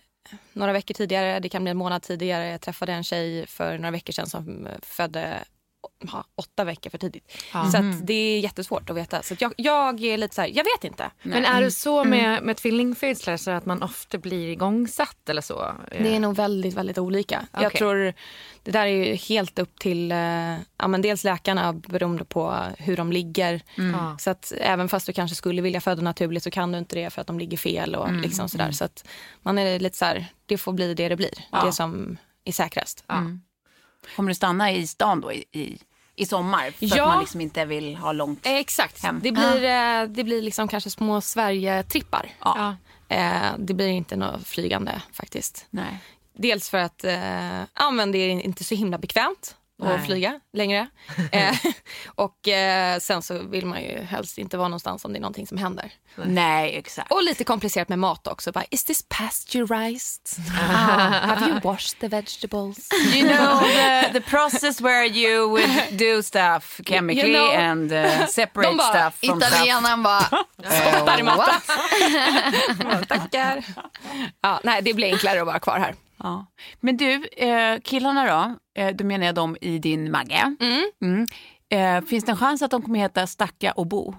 några veckor tidigare, det kan bli en månad tidigare. Jag träffade en tjej för några veckor sedan som födde ja, åtta veckor för tidigt. Så att det är jättesvårt att veta. Så att jag, jag är lite så här, jag vet inte. Men är det så med, med tvillingfödslar så att man ofta blir igångsatt eller så? Det är nog väldigt, väldigt olika. Jag Okej. tror det där är ju helt upp till eh, ja, men dels läkarna beroende på hur de ligger. Ja. Så att även fast du kanske skulle vilja föda naturligt så kan du inte det för att de ligger fel och liksom sådär. Så att man är lite så här, det får bli det det blir. Ja. Det som är säkrast. Kommer du stanna i stan då i, i, i sommar? För Ja. att man liksom inte vill ha långt Eh, Exakt. Hem. Det blir, eh, det blir liksom kanske små Sverige-trippar. Ja. Eh, det blir inte något flygande faktiskt. Nej. Dels för att eh, ja, men det är inte så himla bekvämt Nej. att flyga längre. eh, och eh, sen så vill man ju helst inte vara någonstans om det är någonting som händer. Nej, exakt. Och lite komplicerat med mat också. Bara, Is this pasteurized? Have you washed the vegetables? You know the, the process where you would do stuff chemically You know. and uh, separate bara, stuff from stuff. Italienaren bara... Spottar i maten. what? Tackar. Ja, nej, det blir enklare att vara kvar här. Ja. Men du, eh, killarna då? Eh, då menar jag dem i din Magge. Mm. Eh, finns det en chans att de kommer heta Stacka och Bo?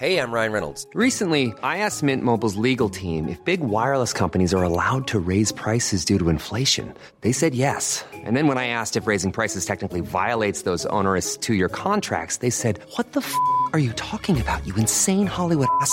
Hey, I'm Ryan Reynolds. Recently, I asked Mint Mobile's legal team if big wireless companies are allowed to raise prices due to inflation. They said yes. And then when I asked if raising prices technically violates those onerous two year contracts, they said, What the f are you talking about, you insane Hollywood ass?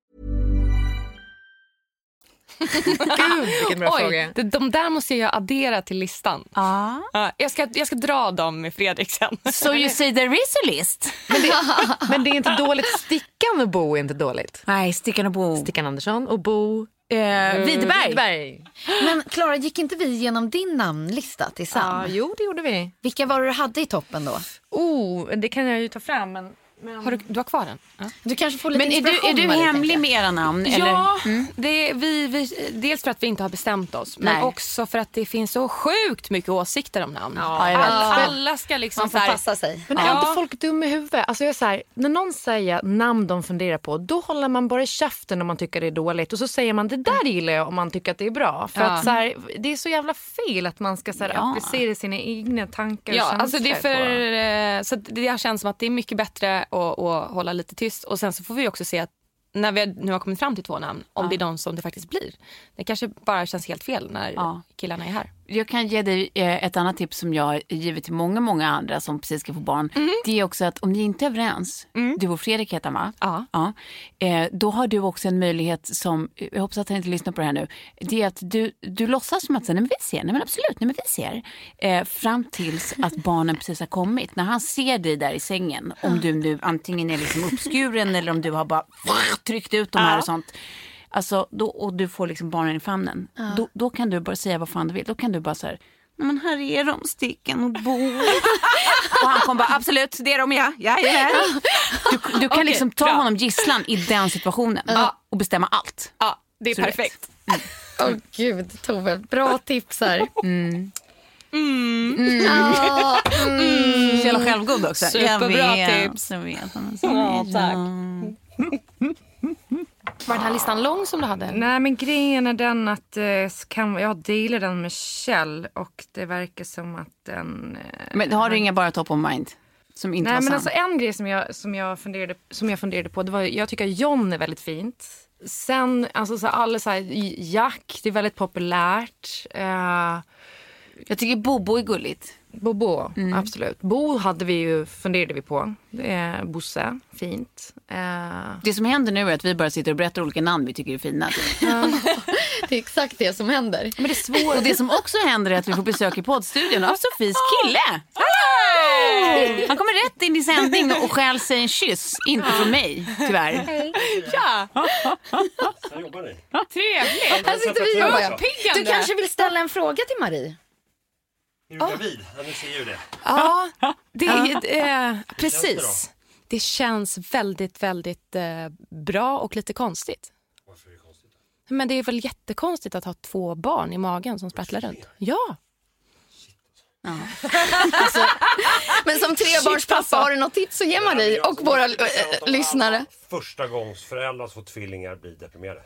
Gud, vilken bra Oj, fråga. de, de där måste jag addera till listan. Ja. Ja, jag, ska, jag ska dra dem med Fredrik sen. So you say there is a list? Men det, men det är inte dåligt. Stickan och Bo är inte dåligt. Nej, Stickan och Bo. Stickan Andersson och Bo Eh, Widerberg. Widerberg. Men Klara, gick inte vi igenom din namnlista till Ja, Sam? jo, det gjorde vi. Vilka var det du hade i toppen då? Oh, det kan jag ju ta fram. Men, men... Har du, du har kvar den? Ja. Du kanske får lite Men är du, är du hemlig med era namn? Eller? Ja, det är, vi, vi, dels för att vi inte har bestämt oss men Nej. också för att det finns så sjukt mycket åsikter om namn. Ja, jag vet. alla, alla ska liksom Man får så här- passa sig. Men är Ja. inte folk dumma i huvudet? Alltså jag är så här, när någon säger namn de funderar på, då håller man bara käften om man tycker det är dåligt. Och så säger man det där gillar jag om man tycker att det är bra. För Ja. att så här, det är så jävla fel att man ska så här, Ja. applicera sina egna tankar och Ja, känslor alltså det, är på. för, eh, så det känns som att det är mycket bättre att, att hålla lite tyst. Och Sen så får vi också se att när vi nu har kommit fram till två namn, om det är de som det faktiskt blir. Det kanske bara känns helt fel när Ja. killarna är här. Jag kan ge dig eh, ett annat tips som jag har givit till många, många andra som precis ska få barn. Det är också att om ni inte är överens, du och Fredrik heter han va? Ja. ja. Eh, då har du också en möjlighet som, jag hoppas att han inte lyssnar på det här nu, det är att du, du låtsas som att nej men vi ser, nej men absolut, nej men vi ser. Eh, fram tills att barnen precis har kommit. När han ser dig där i sängen, om du nu antingen är liksom uppskuren eller om du har bara tryckt ut de här och sånt. Alltså, då, och du får liksom barnen i famnen. Då, då kan du bara säga vad fan du vill. Då kan du bara så här, men här är de, Sticken och Bo. och han kommer bara, absolut, det är de ja. Jajamän. Du, du kan Okej, liksom ta bra. honom gisslan i den situationen och bestämma allt. Ja, det är Så vet. perfekt. Åh gud, Tove. Bra tips här. Så jävla självgod också. Superbra jag vet, tips. Jag vet. Ja, tack. Var den här listan lång som du hade? Nej men grejen är den att eh, kan, jag delar den med Kjell och det verkar som att den... Eh, Men har du inga bara top of mind? Som inte Nej var men sann? alltså en grej som jag, som jag, funderade, som jag funderade på, det var, jag tycker att John är väldigt fint. Sen, alltså så här, alla så här, Jack, det är väldigt populärt. Eh, Jag tycker Bobo är gulligt. Bobo, absolut. Bo hade vi ju, funderade vi på. Det är Bosse, fint. Eh, Det som händer nu är att vi bara sitter och berättar olika namn vi tycker är fina. Det är exakt det som händer. Men det är svårt. Och det som också händer är att vi får besök i poddstudion av Sofies kille. Han kommer rätt in i sändning och stjäl sig en kyss. Inte från mig, tyvärr. Ja, Här jobbar ni. trevligt. Här sitter vi och jobbar. Du kanske vill ställa en fråga till Marie? Är du gravid? Ja, nu ser ju det. Ja, det är, eh, precis. Det känns väldigt, väldigt eh, bra och lite konstigt. Varför är det konstigt? Men det är väl jättekonstigt att ha två barn i magen som sprattlar runt? Ja. Men som trebarnspappa, alltså. har du något tips att ge Marie och våra äh, lyssnare? Första gångs föräldrar som får tvillingar blir deprimerade.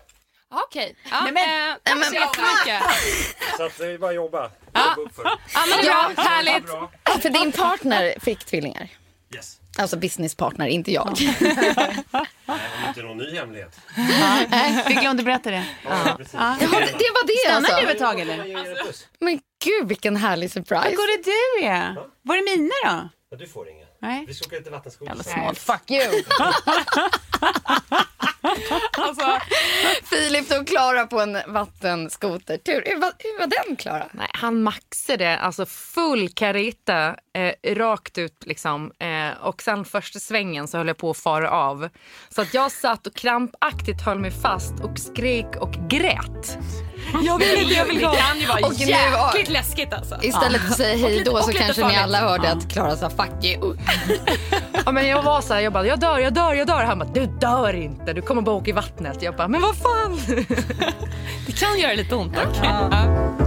Okej. Ja, men, eh, tack så jättemycket. Så att det är bara att jobba. Jobba upp för. Ja, men det är bra. Ja, Härligt. bra. För din partner fick tvillingar. Yes. Alltså businesspartner, inte jag. Nej, det är inte någon ny hemlighet. Jag inte berätta det? Ja. Jaha, det, var det Stannar alltså. du ett tag eller? Er. Men gud vilken härlig surprise. Vad går det du är? Var är mina då? Men du får ingen. Nej. Vi ska åka lite vattenskoter. Snålt. Fuck you. Alltså, Filip och Klara på en vattenskoter. Tur. Hur var, hur var den Klara? Nej, han maxade alltså full kareta eh, rakt ut liksom. Eh, och sen första svängen så höll jag på att fara av. Så att jag satt och krampaktigt höll mig fast och skrek och grät. Jag vill inte, jag vill Det kan ju vara Och nu- jäkligt läskigt alltså. Istället för att säga hej då så kanske ni alla hörde att Klara sa fuck you. Ja, men jag var så här, jag bara jag dör, jag dör, jag dör. Han bara du dör inte, du kommer bara åka i vattnet. Jag bara men vad fan. Det kan göra lite ont dock.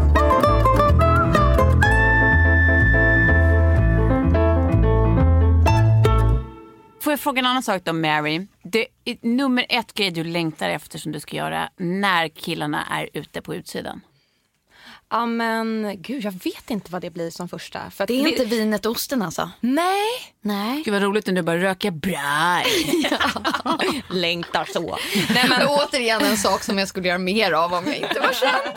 Får jag fråga en annan sak då Mary. Det är nummer ett grej du längtar efter som du ska göra när killarna är ute på utsidan. Ja men gud jag vet inte vad det blir som första. För Det är inte vinet och osten alltså? Nej. Nej. Gud vad roligt när du bara röka braj. Längtar så. Nej, men... Återigen en sak som jag skulle göra mer av om jag inte var känd.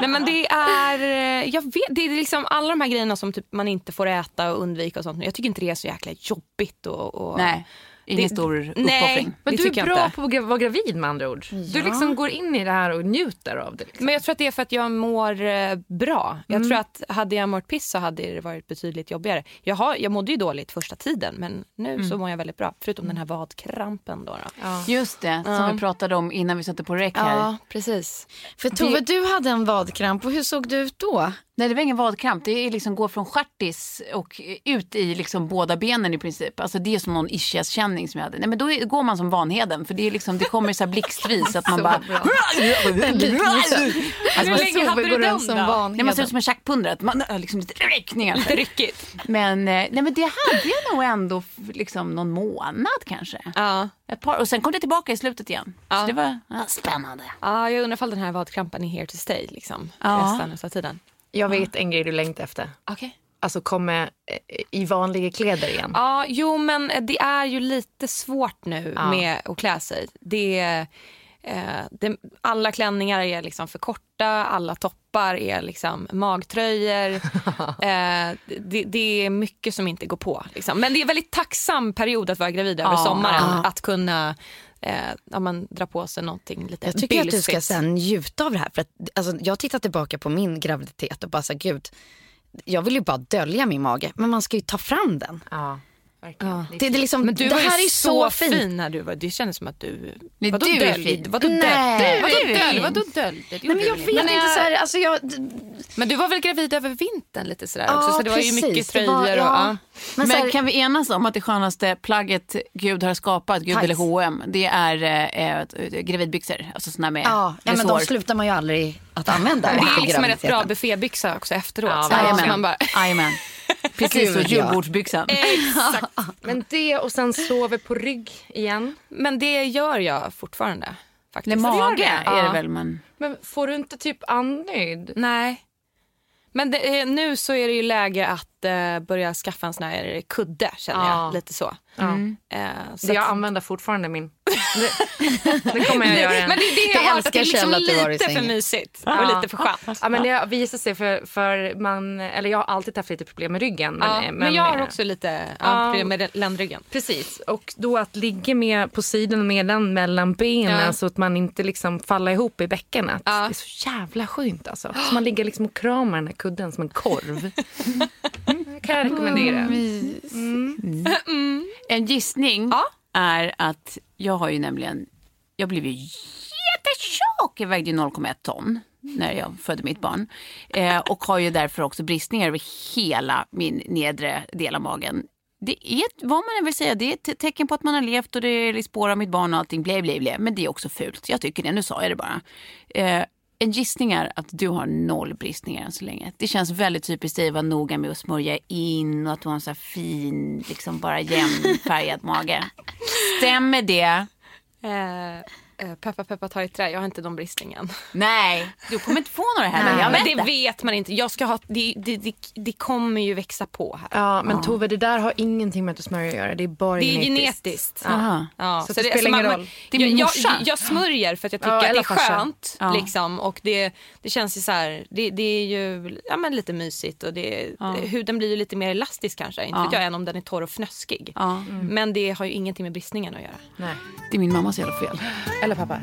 Nej men det är, eh, jag vet, det är liksom alla de här grejerna som typ man inte får äta och undvika och sånt. Jag tycker inte det är så jäkla jobbigt. Och, och... Nej, ingen Det- stor uppoffring. Nej, Men du är bra på att vara gravid med andra ord. Du liksom går in i det här och njuter av det. Liksom. Men jag tror att det är för att jag mår eh, bra. Jag Mm. tror att hade jag mått piss så hade det varit betydligt jobbigare. Jag, har, jag mådde ju dåligt första tiden men nu Mm. så mår jag väldigt bra. Förutom den här vadkrampen då. då. Just det, som Ja. vi pratade om innan vi satte på räck här. Ja, precis. För Tove, du hade en vadkramp och hur såg du ut då? Nej det var ingen vadkramp, det är liksom gå från stjärtis och ut i liksom båda benen i princip. Alltså det är som någon ischiaskänning som jag hade. Nej men då går man som Vanheden för det, är liksom, det kommer så här blixtvis att man Så bara... bra. alltså, Hur länge hade du den som då? van? Nej, man ser ut som en tjackpundare, man har liksom lite ryckningar. Lite ryckigt. Men, eh, nej, men det hade jag nog ändå liksom någon månad kanske. Ja. Ett par, och sen kom det tillbaka i slutet igen. Ja. Så det var ja, spännande. ja, jag undrar ifall den här vadkrampen är here to stay liksom. Ja. Resten av tiden. Jag vet en grej du längtar efter. Okej. Alltså komma eh, i vanliga kläder igen. Ja, jo men det är ju lite svårt nu Ja. med att klä sig. Det, eh, det, alla klänningar är liksom för korta, alla toppar är liksom magtröjor. eh, det, det är mycket som inte går på. Liksom. Men det är en väldigt tacksam period att vara gravid över Ja. sommaren. Ja. Att kunna eh, ja, men, dra på sig någonting lite Jag tycker att du ska bylsigt. sen njuta av det här. För att, alltså, jag tittar tillbaka på min graviditet och bara så gud, jag vill ju bara dölja min mage, men man ska ju ta fram den. Ja, verkligen. Det, det, är liksom, Men du det var här är så fint. fin när du var, det kändes som att du... Nej, vadå du är döljd? fin. Vadå döljd? Nej, Vadå du är döljd? Vadå döljd? Det Nej, men jag du vet väl inte, så här, alltså jag, Men du var väl gravid över vintern lite sådär Ja, också? Så det var ju mycket precis. Det tröjor var- och... ja. Ja. men, Men, här, kan vi enas om att det skönaste plagget Gud har skapat, Gud Tights. eller H&M, det är eh, gravidbyxor. Alltså såna med ja, nej, men de slutar man ju aldrig att använda. Det är liksom en rätt bra buffébyxa också efteråt. Ja, så man bara... Jajamän. Precis ja. julbordsbyxan. Exakt. Men det och sen sover på rygg igen. Men det gör jag fortfarande. Nej, Faktiskt. mage Ja. är det väl men... Men får du inte typ andnöd? Nej. Men det är, nu så är det ju läge att eh, börja skaffa en sån här kudde känner Ja. jag. Lite så. Ja. Eh, så jag att- använder fortfarande min. Det, det kommer jag göra. Men det är det jag hört, att det är älskar liksom att lite för sängen. mysigt Ja. och lite för skönt. Ja, men det har visat sig för, för man, eller jag har alltid haft lite problem med ryggen. Men, Ja, eh, men, jag har eh, också lite ja, Ja. problem med ländryggen. Precis, och då att ligga med på sidan med den mellan benen Ja. så att man inte liksom faller ihop i bäckenet. Ja. Det är så jävla skönt alltså. Så man ligger liksom och kramar den här kudden som en korv. Mm, kan jag rekommendera. En gissning Ja. är att jag har ju nämligen, jag blev ju jättetjock. Jag vägde ju 0,1 ton när jag födde mitt barn. Eh, och har ju därför också bristningar över hela min nedre del av magen. Det är, vad man än vill säga, det är ett te- tecken på att man har levt och det är i spår av mitt barn och allting, blä, blä, blä. Men det är också fult. Jag tycker det, nu sa jag det bara. Eh, en gissning är att du har noll bristningar än så länge. Det känns väldigt typiskt dig att vara noga med att smörja in och att du har en så fin, liksom bara jämnfärgad mage. Stämmer det? Eh, peppa peppa ta i trä, jag har inte de bristningen. Nej, du kommer inte få några heller. Jag men vet det vet man inte. Jag ska ha, det, det, det, det kommer ju växa på här. Ja, men Tove, det där har ingenting med att du smörjer att göra. Det är bara Det är genetiskt. genetiskt. Aha. Ja, Så det spelar ingen roll. Det är min jag, jag, jag smörjer för att jag tycker Ja, att det är farsa. skönt. Ja. Liksom, och det, det känns ju så här, det, det är ju ja, men lite mysigt och det, Ja. huden blir ju lite mer elastisk kanske. Inte Ja. vet jag än om den är torr och fnöskig. Ja, Men det har ju ingenting med bristningen att göra. Nej. det är min mammas jävla fel. Eller pappa.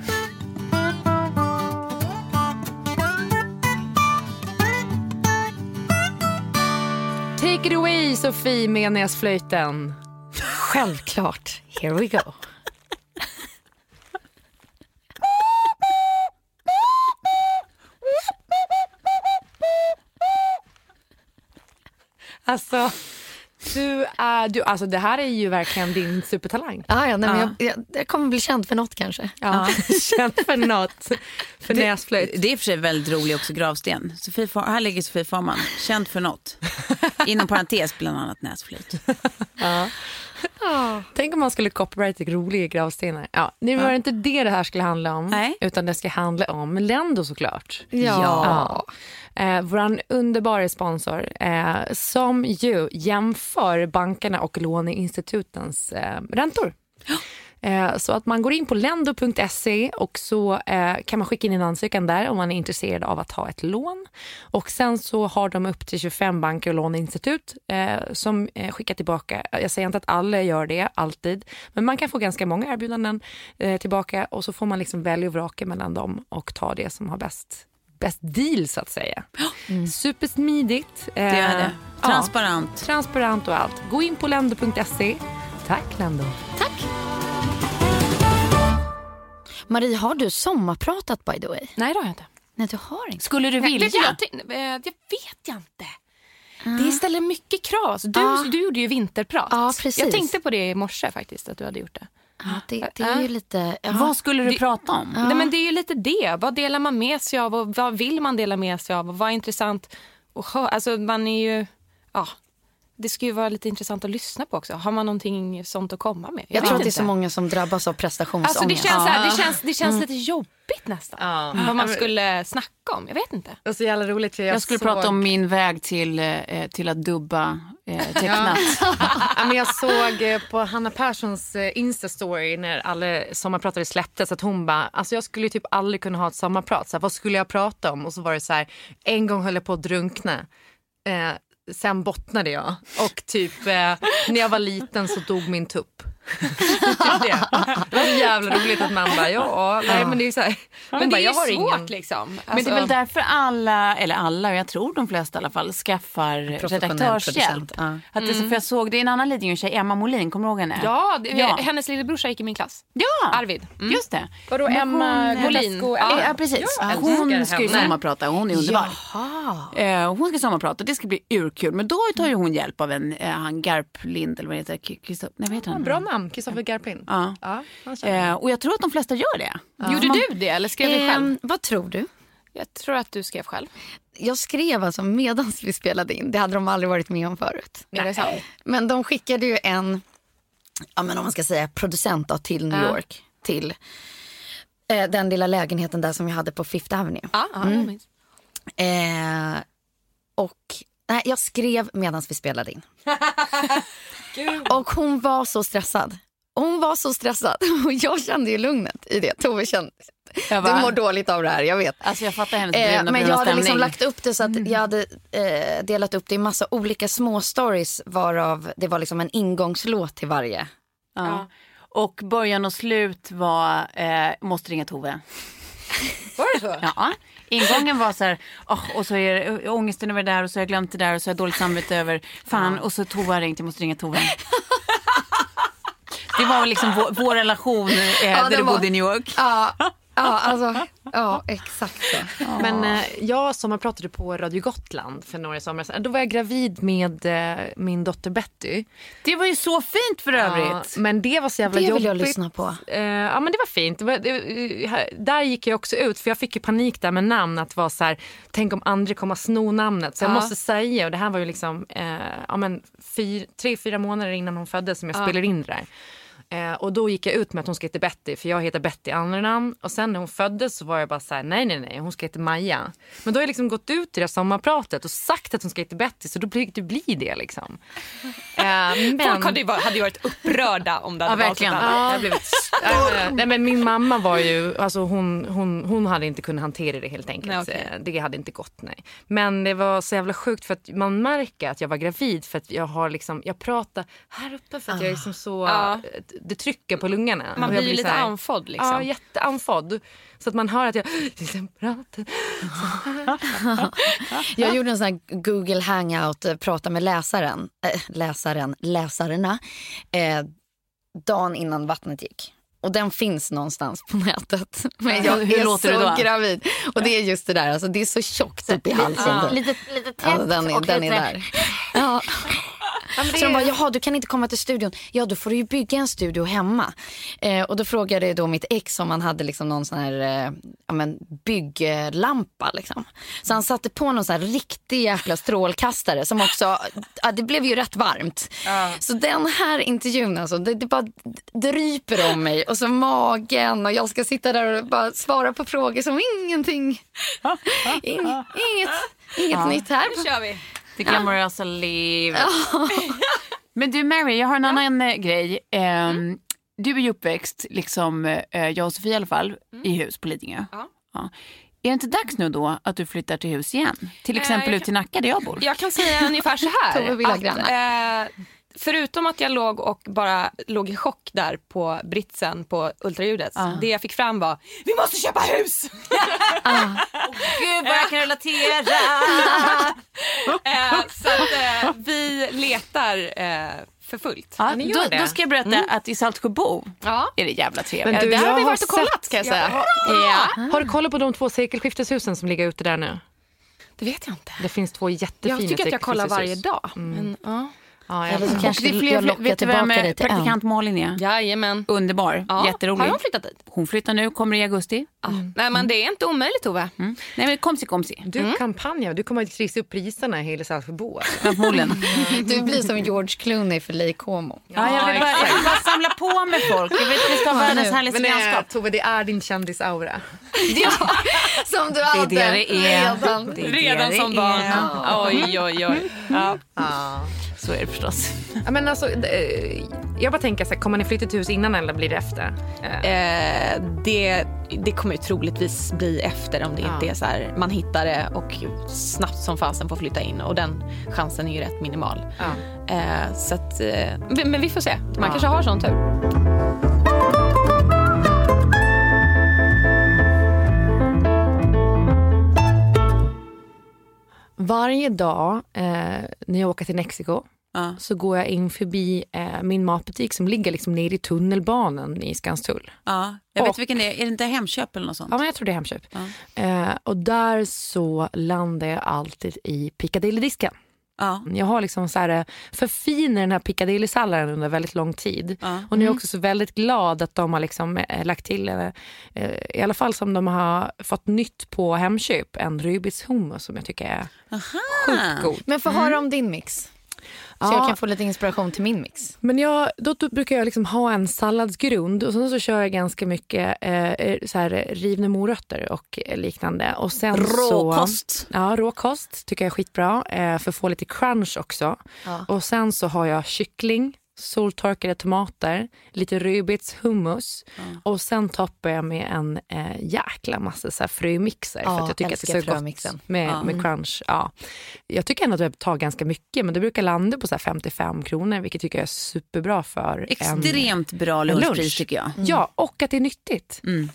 Take it away Sofie med näsflöjten. Självklart. Here we go. Alltså, du är, du, alltså det här är ju verkligen din supertalang. Ah, ja, nej, men jag, jag, jag kommer bli känd för något kanske. Ja. Känt för något. För näsflöjt. Det är i och för sig väldigt rolig också gravsten. Sofie, här ligger Sofie Farman, känd för något. Inom parentes bland annat näsflöjt. Tänk om man skulle copyrighta roliga gravstenar. Ja, nu var det inte det det här skulle handla om. Nej. Utan det ska handla om Lendo såklart. Ja. Ja. Eh, Vår underbara sponsor eh, som ju jämför bankerna och låneinstitutens eh, räntor. Eh, Så att man går in på lendo.se och så eh, kan man skicka in en ansökan där om man är intresserad av att ha ett lån. Och sen så har de upp till 25 banker och låneinstitut eh, som skickar tillbaka. Jag säger inte att alla gör det alltid, men man kan få ganska många erbjudanden tillbaka och så får man liksom välja och vraka mellan dem och ta det som har bäst bäst deal så att säga. Supersmidigt. Det är det. Ja, Transparent. transparent och allt. Gå in på lendo.se. Tack Lendo. Marie, har du sommarpratat by the way? Nej, det har jag inte. Nej, du har inte. Skulle du Nej, vilja? vet du, jag, det vet jag inte. Det ställer mycket krav. Alltså, du, Ja. du gjorde ju vinterprat. Ja, precis. Jag tänkte på det i morse faktiskt, att du hade gjort det. Ja, det, det är ju lite... Vad skulle du prata om? Nej, men det är ju lite det. Vad delar man med sig av och vad vill man dela med sig av? Och vad är intressant att höra? Alltså, man är ju... Ja, det ska ju vara lite intressant att lyssna på också. Har man någonting sånt att komma med? Jag vet tror att det är inte. så många som drabbas av prestationsångest. Alltså, det känns, så här, det känns, det känns lite jobbigt nästan. Ja. Vad man skulle snacka om. Jag vet inte. Det var så jävla roligt. för Jag, Jag skulle såg... prata om min väg till, eh, till att dubba eh, tecknat. Ja, men jag såg eh, på Hanna Perssons eh, Insta-story när alla sommarpratare släpptes att hon bara, alltså jag skulle typ aldrig kunna ha ett sommarprat. Så här, vad skulle jag prata om? Och så var det så här, en gång höll jag på att drunkna. Eh, sen bottnade jag och typ eh, när jag var liten så dog min tupp det. det var så jävla roligt att man bara, ja, nej men det är så här. Men det bara, är ju jag har svårt ingen. liksom. Men det är Alltså- väl därför alla, eller alla, och jag tror de flesta i alla fall, skaffar redaktörshjälp. ja. Att det, är så- för jag såg det är en annan Lidingö-tjej, Emma Molin, kommer du ihåg henne? Ja, det, Ja. hennes lillebrorsa gick i min klass. Ja, Arvid. Mm. just det. Vadå Men Emma hon- Molin? Ja, ja precis. Jag hon ska ju sommarprata och hon är underbar. Jaha. Eh, hon ska sommarprata och det ska bli urkul. Men då tar ju hon hjälp av en, eh, han Garplind eller vad heter det? Nej, vad heter han? Bra namn, Kristoffer Garplind. Ja. Ja, Eh, och jag tror att de flesta gör det. Gjorde du det eller skrev du själv? Ehm, vad tror du? Jag tror att du skrev själv. Jag skrev alltså medan vi spelade in. Det hade de aldrig varit med om förut. Är det sant? Men de skickade ju en, ja men om man ska säga producent då, till New Ja. York. Till eh, den lilla lägenheten där som jag hade på Fifth Avenue. Ja, ja jag minns. Eh, och nej, jag skrev medan vi spelade in. och hon var så stressad. Hon var så stressad och jag kände ju lugnet i det. Tove kände, Jag du bara- mår dåligt av det här, jag vet. Alltså jag fattar hennes Eh, men jag hade stämning. liksom lagt upp det så att jag hade eh, delat upp det i massa olika små stories varav det var liksom en ingångslåt till varje. Ja. Och början och slut var eh, Måste ringa Tove. Var det så? Ja. Ingången var så här, åh, och så är det ångesten över det där och så har jag glömt det där och så har jag dåligt samvete över, fan, och så Tove har ringt, jag måste ringa Tove. Det var liksom vår, vår relation eh, där det du bodde i New York. Ja, ja alltså, ja exakt så. Men eh, jag sommarpratade på Radio Gotland för några somrar sedan. Då var jag gravid med eh, min dotter Betty. Det var ju så fint för Ja, övrigt. men det var så jävla Det vill jobbigt. jag lyssna på. Eh, ja men det var fint. Det var, det, eh, här- där gick jag också ut för jag fick ju panik där med namn att vara så här, tänk om andra kommer att sno namnet. Så jag Ja. måste säga och det här var ju liksom eh, ja, men fyr, tre, fyra månader innan hon föddes som jag spelade in det där. Eh, och då gick jag ut med att hon ska heta Betty för jag heter Betty namn. Och sen när hon föddes så var jag bara så här: nej nej nej hon ska heta Maja. Men då har jag liksom gått ut i det sommarpratet och sagt att hon ska heta Betty så då blir det bli det liksom. Eh, men... Folk hade ju, varit, hade ju varit upprörda om det hade Ja, varit verkligen. ett. Ja. Det har blivit Ja, nej, men min mamma var ju, alltså hon, hon, hon hade inte kunnat hantera det helt enkelt. Nej, okej. Eh, Det hade inte gått nej. Men det var så jävla sjukt för att man märker att jag var gravid för att jag har liksom, jag pratar här uppe för att jag är liksom så, Ja. Det trycker på lungorna. Man blir ju lite här- andfådd liksom. Ja, jätteandfådd. Så att man hör att jag. Jag gjorde en sån här Google hangout, eh, prata med läsaren, äh, läsaren, läsarna, eh, dagen innan vattnet gick. Och den finns någonstans på nätet. Men jag Hur är låter så det då? gravid. Och det är just det där, alltså det är så tjockt upp i halsen. Ja. Lite, lite tätt Ja, den är, och den är lite... där. Ja. Det Så de bara, jaha du kan inte komma till studion. Ja då får du ju bygga en studio hemma. Eh, och då frågade då mitt ex om han hade liksom någon sån här eh, ja, men bygglampa. Liksom. Så han satte på någon sån här riktig jäkla strålkastare som också, ja, det blev ju rätt varmt. Så den här intervjun alltså, det, det bara dryper om mig och så magen och jag ska sitta där och bara svara på frågor som ingenting. In, inget inget nytt här. Nu kör vi. Det glamorösa livet. Men du Mary, jag har en annan eh, grej. Ehm, Du är ju uppväxt, liksom eh, jag och Sofie i alla fall, i hus på Lidingö. Ja. Är det inte dags nu då att du flyttar till hus igen? Till exempel jag ut till Nacka där jag bor. Jag kan säga ungefär så här. Tove vill ha att, grannar. eh, förutom att jag låg och bara låg i chock där på britsen på ultraljudet. Det jag fick fram var, vi måste köpa hus! Gud vad jag kan relatera! eh, så att eh, vi letar eh, för fullt. Ja, då, det. då ska jag berätta att i Saltsjöbo Ja. är det jävla trevligt. Men du, där har vi varit och kollat kan jag säga. Ja. Har du kollat på de två sekelskifteshusen som ligger ute där nu? Det vet jag inte. Det finns två jättefina Jag tycker att jag kollar varje dag. Men, ja. Ja, jag Eller så vet. kanske det är fler, jag lockar vet tillbaka dig till ön. praktikant Malin är? Jajamän. Underbar, Ja. jätterolig. Har hon flyttat dit? Hon flyttar nu, kommer i augusti. Ja. Nej men det är inte omöjligt Tove. Mm. Nej men komsi komsi. Du kampanjar, du kommer att trissa upp priserna i hela Saltsjöbo. Förmodligen. Du blir som George Clooney för Lake Como. Ja, jag, vill bara, jag vill bara samla på mig folk. Jag vet att vi ska ha världens härligaste eh, grannskap. Tove, det är din kändisaura. Som du hade det det är. redan. Det är Redan det som det barn. Oj oj oj. Ja. Så är det förstås. Ja, men alltså, eh, jag bara tänker så här, kommer ni flytta till hus innan eller blir det efter? Eh, Eh, det, det kommer ju troligtvis bli efter om det Ja. inte är så här man hittar det och snabbt som fasen får flytta in och den chansen är ju rätt minimal. ja. Eh, så att, eh, men men vi får se. Man Ja. kanske har sån tur. Varje dag eh, när jag åker till Mexiko Ja. så går jag in förbi eh, min matbutik som ligger liksom nere i tunnelbanan i Skanstull. Ja, jag vet Och- vilken det är. Är det inte Hemköp eller något sånt? Ja, men jag tror det är Hemköp. Ja. Eh, och där så landar jag alltid i Piccadilly-disken. Ja. Jag har liksom så här, eh, förfinat den här Piccadilly-salladen under väldigt lång tid. Ja. Och nu är jag också så väldigt glad att de har liksom, eh, lagt till, eh, eh, i alla fall som de har fått nytt på Hemköp, en Rubits hummus som jag tycker är sjukt god. Men få höra om din mix. Så Ja. jag kan få lite inspiration till min mix. Men jag, då, då brukar jag liksom ha en salladsgrund och sen så kör jag ganska mycket eh, så här, rivna morötter och liknande. Och sen Så, Råkost. ja, råkost tycker jag är skitbra eh, för att få lite crunch också. Ja. Och sen så har jag kyckling, soltorkade tomater, lite rubits, hummus och sen toppar jag med en eh, jäkla massa så frömixer Ja, för att jag tycker att det är så frömixen. gott med, Ja. med crunch. Ja. Jag tycker ändå att det tar ganska mycket men det brukar landa på så här 55 kronor vilket tycker jag är superbra för en Extremt bra en lunchpris lunch. tycker jag. Ja, och att det är nyttigt. Mm.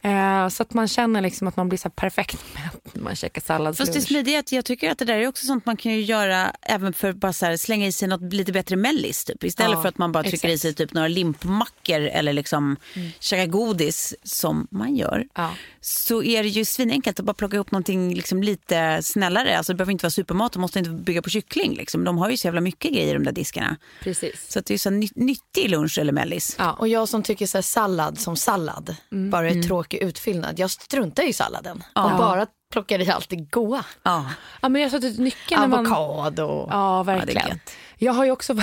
Eh, så att man känner liksom att man blir så perfekt mätt när man käkar salladslunch. Fast det smidiga är att jag tycker att det där är också sånt man kan ju göra även för bara så här, slänga i sig något lite bättre mellis typ. Istället Ja, för att man bara trycker i exakt. sig typ några limpmackor eller liksom käka godis som man gör. Ja. Så är det ju svinenkelt att bara plocka ihop någonting liksom lite snällare. Alltså det behöver inte vara supermat, de måste inte bygga på kyckling. Liksom. De har ju så jävla mycket grejer de där diskarna. Precis. Så att det är så ny- nyttig lunch eller mellis. Ja. Och jag som tycker så här, sallad som sallad bara är tråkig utfyllnad. Jag struntar i salladen och bara plockar i allt det goda. Ja. ja, men jag tror att nyckeln när man... Avokado. Ja, det är verkligen. gött. jag har ju också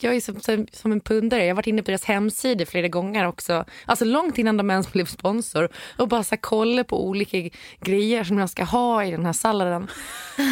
jag är som, som, som en pundare. Jag har varit inne på deras hemsidor flera gånger också. Alltså långt innan de ens blev sponsor. Och bara så här, kolla på olika grejer som jag ska ha i den här salladen.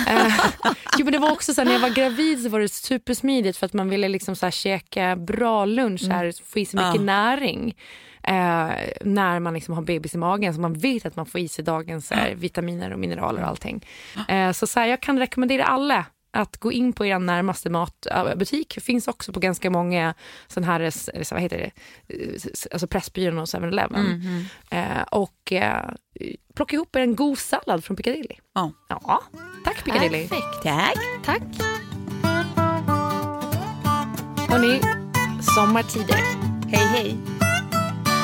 eh, jo, men det var också så här, när jag var gravid så var det supersmidigt för att man ville liksom så här, käka bra lunch, här, få i sig mycket Ja. näring. Eh, när man liksom har bebis i magen så man vet att man får i sig dagens här, vitaminer och mineraler och allting. Eh, så, så här, jag kan rekommendera alla att gå in på er närmaste matbutik. Finns också på ganska många sån här, eh, vad heter det, Eh, alltså Pressbyrån och 7-Eleven. Eh, och eh, plocka ihop er en god sallad från Piccadilly. Ja. Ja, tack Piccadilly. Perfekt. Tack. Tack. Hörni, sommartider. Hej hej.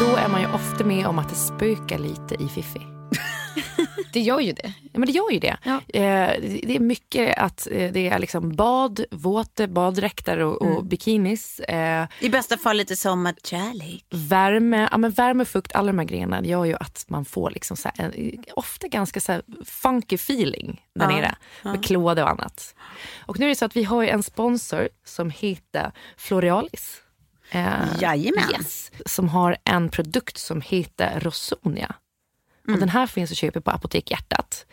Då är man ju ofta med om att det spökar lite i Fiffi. Det gör ju det. Ja, men det gör ju det. Ja. Eh, det är mycket att eh, det är liksom bad, våt, baddräkter och, och bikinis. Eh, I bästa fall lite sommarkärlek. värme, ja, men värme, fukt, alla de här grejerna gör ju att man får liksom så här, en, ofta ganska så här funky feeling där Ja, nere med klåda och annat. Och nu är det så att vi har ju en sponsor som heter Florealis. Eh, Jajamän. yes, som har en produkt som heter Rosonia. Och den här finns att köpa på Apotek Hjärtat.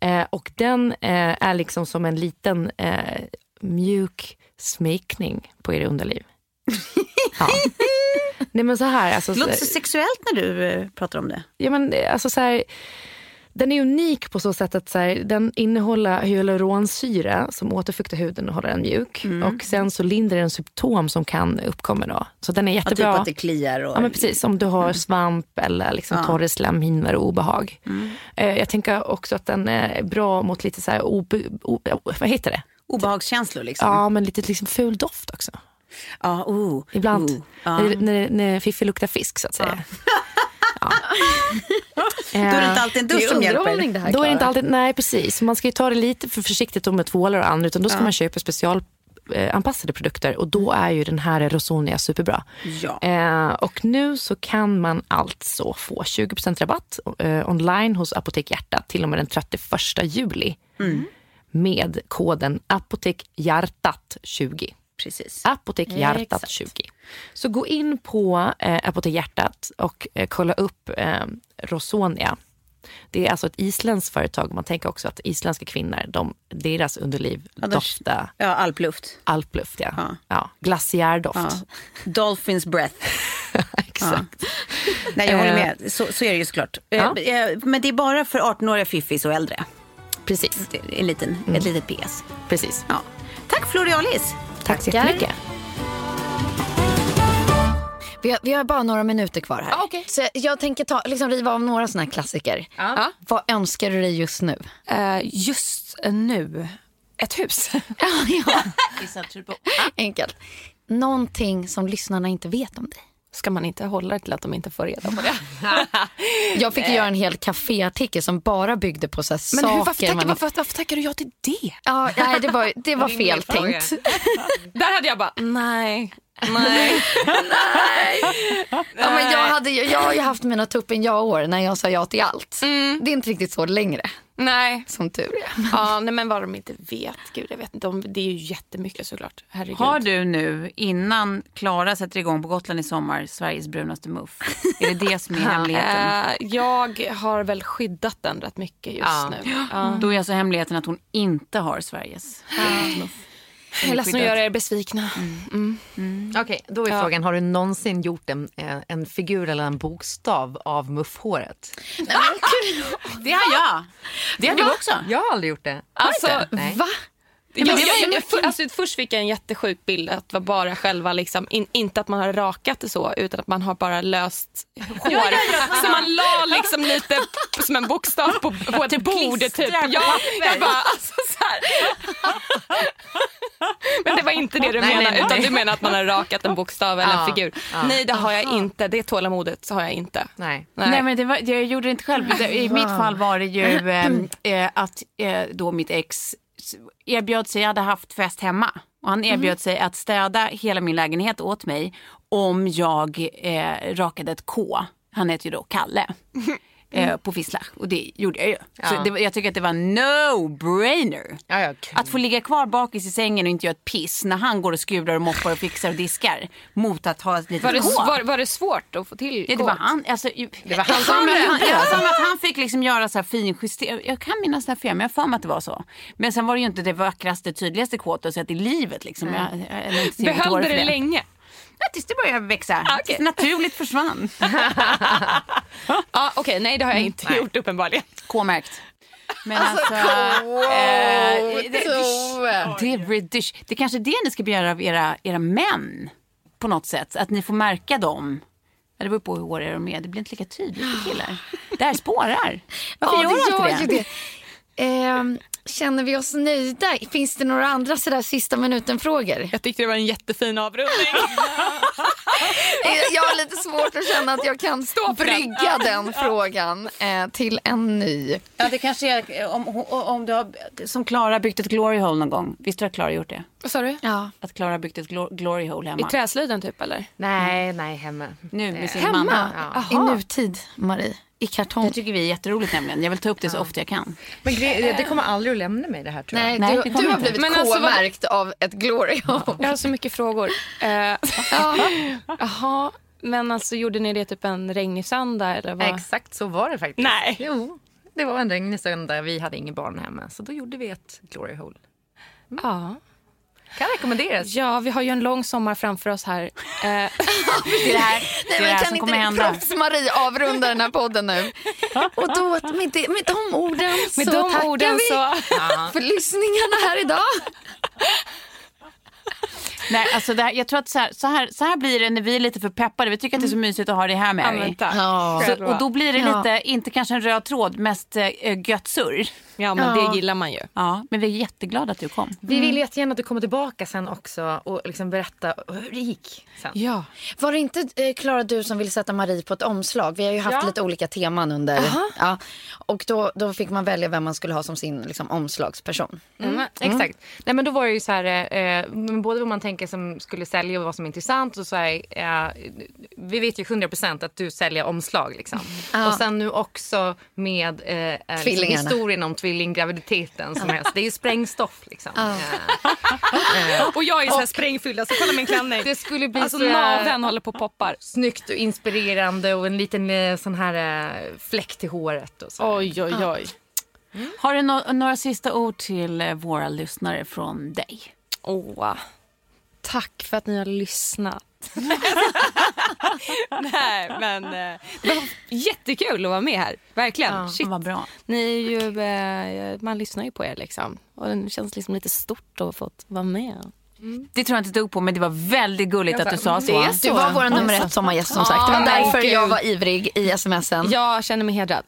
Eh, och den eh, är liksom som en liten eh, mjuk smekning på er underliv. ja. Nej men så här, alltså, Det låter så- så sexuellt när du eh, pratar om det. Ja, men, eh, alltså, så här, den är unik på så sätt att så här, den innehåller hyaluronsyra som återfuktar huden och håller den mjuk. Och sen så lindrar den symptom som kan uppkomma då. Så den är Att typ jättebra. att det kliar och... Ja, men precis. Om du har svamp eller liksom Ja. torra slemhinnor och obehag. Eh, jag tänker också att den är bra mot lite så här obe, o, vad heter det? Obehagskänslor liksom. Ja, men lite liksom ful doft också. Ja, oh, Ibland. oh, ja. När, när, när Fiffi luktar fisk så att säga. Ja. Då är det inte alltid en dusch är som hjälper. det här, Då är inte alltid, nej precis. Man ska ju ta det lite för försiktigt med tvålar och annat. Utan då ska man köpa specialanpassade produkter. Och då är ju den här Rosonia superbra. Ja. Eh, och nu så kan man alltså få 20% rabatt eh, online hos Apotek Hjärta till och med den 31 juli. Med koden apotekhjärtat20. Precis. Apotek Hjärtat 20. Så gå in på eh, Apotek Hjärtat och eh, kolla upp eh, Rosonia. Det är alltså ett isländskt företag. Man tänker också att isländska kvinnor, de, deras underliv de- doftar Ja, alpluft. alpluft. Ja. Ja. Ja. glaciärdoft. Ja. Dolphins breath. Exakt. Nej, jag håller Eh, med. Så, så är det ju såklart. Eh, Ja. eh, Men det är bara för 18-åriga fiffis och äldre. Precis. En liten, Ett litet PS. Precis. Ja. Tack Florialis. Tack så jättemycket. Vi har, vi har bara några minuter kvar här. Ah, okej. Så jag tänker ta, liksom riva av några såna här klassiker. Ja. Vad önskar du dig just nu? Eh, just nu, ett hus. ja, enkelt. Någonting som lyssnarna inte vet om dig. Ska man inte hålla det till att de inte får reda på det? Jag fick ju göra en hel kaféartikel som bara byggde på så här Men saker. hur, varför, tackar, man- varför, varför tackar du ja till det? Ja, nej, det var, det var fel tänkt. Där hade jag bara, nej, nej. Ja, men jag, hade, ju- jag har ju haft mina tuppen ja-år när jag sa ja till allt. Det är inte riktigt så längre, nej. som tur är. Ja, nej, men vad de inte vet. Gud, jag vet inte. De, det är ju jättemycket såklart. Herregud. Har du nu, innan Klara sätter igång på Gotland i sommar, Sveriges brunaste muff? Är det det som är hemligheten? Eh, jag har väl skyddat den rätt mycket just Ja. nu. Ja. Då är alltså hemligheten att hon inte har Sveriges brunaste muff. Jag är ledsen att göra er besvikna. Okej, då är frågan, har du någonsin gjort en, en, en figur eller en bokstav av muffhåret? Det har jag. Det har du också. Jag har aldrig gjort det. Alltså, Nej. Va? Jag, det jag, jag, för, alltså, först fick jag en jättesjuk bild att det var bara själva, liksom, in, inte att man har rakat det så utan att man har bara löst hår. Så man la liksom lite som en bokstav på, på ett bord. Typ. Ja, jag bara, alltså, så här. Men det var inte det du Nej, menar nej, nej. utan du menar att man har rakat en bokstav eller en Ja, figur. ja. Nej det har jag inte, det tålamodet så har jag inte. Nej. Nej, men det var, jag gjorde det inte själv. I mitt fall var det ju ehm, eh, att eh, då mitt ex erbjöd sig, jag hade haft fest hemma. Och han erbjöd sig att städa hela min lägenhet åt mig om jag eh, rakade ett K. Han heter ju då Kalle. Eh, på Fisslach och det gjorde jag ju. Så Ja. det, var- jag tycker att det var no-brainer. Ja, ja, Att få ligga kvar bakis i sängen och inte göra ett piss när han går och skruvar och moppar och fixar och diskar mot att ha ett litet Var det, K. var, var det svårt att få till Ja, det var kåt? han. Alltså, Det var jag han som han- Jag det. att han fick liksom göra så här finjustering. Jag kan minnas det här fel, men jag har för mig att det var så. Men sen var det ju inte det vackraste, tydligaste kåtet sett i livet. Liksom. Jag, jag, ser mitt hår Behövde för det länge? Ja, tills det började växa. Ah, okej. Naturligt försvann. Ja, Okej, nej det har jag inte gjort uppenbarligen. K-märkt. Men alltså... eh, det, det är ridish. Det är kanske det ni ska begära av era, era män. På något sätt. Att ni får märka dem. Det beror på hur håriga de är. Det blir inte lika tydligt för killar. Det här spårar. Varför Ja, gör det det gör inte ju det? det. Känner vi oss nöjda? Finns det några andra sådär sista minuten-frågor? Jag tyckte det var en jättefin avrundning. Jag har lite svårt att känna att jag kan brygga den frågan eh, till en ny. Ja, det kanske är om, om, du har, som Klara byggt ett glory hole någon gång. Visst har Klara gjort det? Vad sa du? Ja. Att Klara byggt ett glo- glory hole hemma. I träslöjden typ eller? Nej, nej, hemma. Nu med sin Hemma? mamma. I nutid, Marie. I kartong. Det tycker vi är jätteroligt nämligen. Jag vill ta upp det så ofta jag kan. Men det kommer aldrig att lämna mig det här tror jag. Nej, Nej, du, du har inte. blivit Men alltså, K-märkt av ett glory hole. Jag har så mycket frågor. Eh, Jaha, men alltså gjorde ni det typ en regnig söndag eller vad? Exakt så var det faktiskt. Nej. Jo, det var en regnig söndag. Vi hade ingen barn hemma. Så då gjorde vi ett glory hole. Ja. Kan rekommenderas. ja, vi har ju en lång sommar framför oss här. Eh, Det är det här, det är det Nej, här kan som inte kommer hända. Proffs-Marie avrunda den här podden nu? Och då, med, det, med de orden med så de tackar orden vi så... för lyssningarna här idag. Nej, alltså det här, jag tror att så här, så, här, så här blir det när vi är lite för peppade. Vi tycker att det är så mysigt att ha det här med Ja, dig. Ja. Så, och då blir det Ja. lite, inte kanske en röd tråd, mest äh, gött surr. Ja, men Ja. det gillar man ju. Ja, men vi är jätteglada att du kom. Vi vill jättegärna att du kommer tillbaka sen också och liksom berätta hur det gick sen. Ja. Var det inte eh, Klara du som ville sätta Marie på ett omslag? Vi har ju haft Ja. lite olika teman under. Ja. Och då, då fick man välja vem man skulle ha som sin liksom, omslagsperson. Mm. Exakt. Nej, men då var det ju så här, eh, men både vad man tänker som skulle sälja och vad som är intressant. Och så här, eh, vi vet ju 100% att du säljer omslag. Liksom. Ja. Och sen nu också med eh, eh, liksom historien om tvillinggraviditeten som helst. Det är ju sprängstoff. Liksom. Ja. Eh, Och jag är så här sprängfylld, alltså kolla min klänning. det skulle bli Alltså så naveln håller på och poppar. snyggt och inspirerande och en liten sån här eh, fläck till håret. Och så. Oj, oj, oj. Har du no- några sista ord till våra lyssnare från dig? Åh, tack för att ni har lyssnat. Nej, men eh, det var jättekul att vara med här. Verkligen. Shit. Vad bra. Ni är ju, eh, man lyssnar ju på er liksom. Och det känns liksom lite stort att ha fått vara med. Det tror jag inte dugg på, men det var väldigt gulligt att du sa så. Du var vår nummer ett sommargäst som sagt. Det var Ja, därför jag var ivrig i smsen. Jag känner mig hedrad.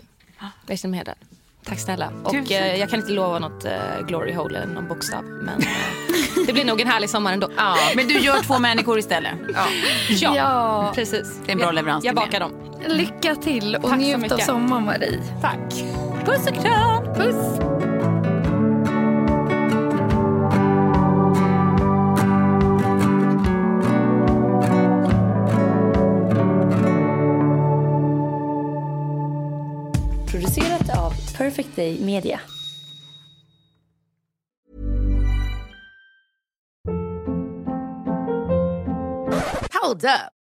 Jag känner mig hedrad. Tack snälla. Och eh, jag kan inte lova något eh, glory hole eller någon bokstav. Men eh, det blir nog en härlig sommar ändå. Ja, men du gör två människor istället. Ja, ja, Ja. precis. Det är en bra leverans Jag bakar dem. Lycka till och Tack så njut av sommaren Marie. Tack. Puss och kram! Puss! Perfect Day Media. Hold up.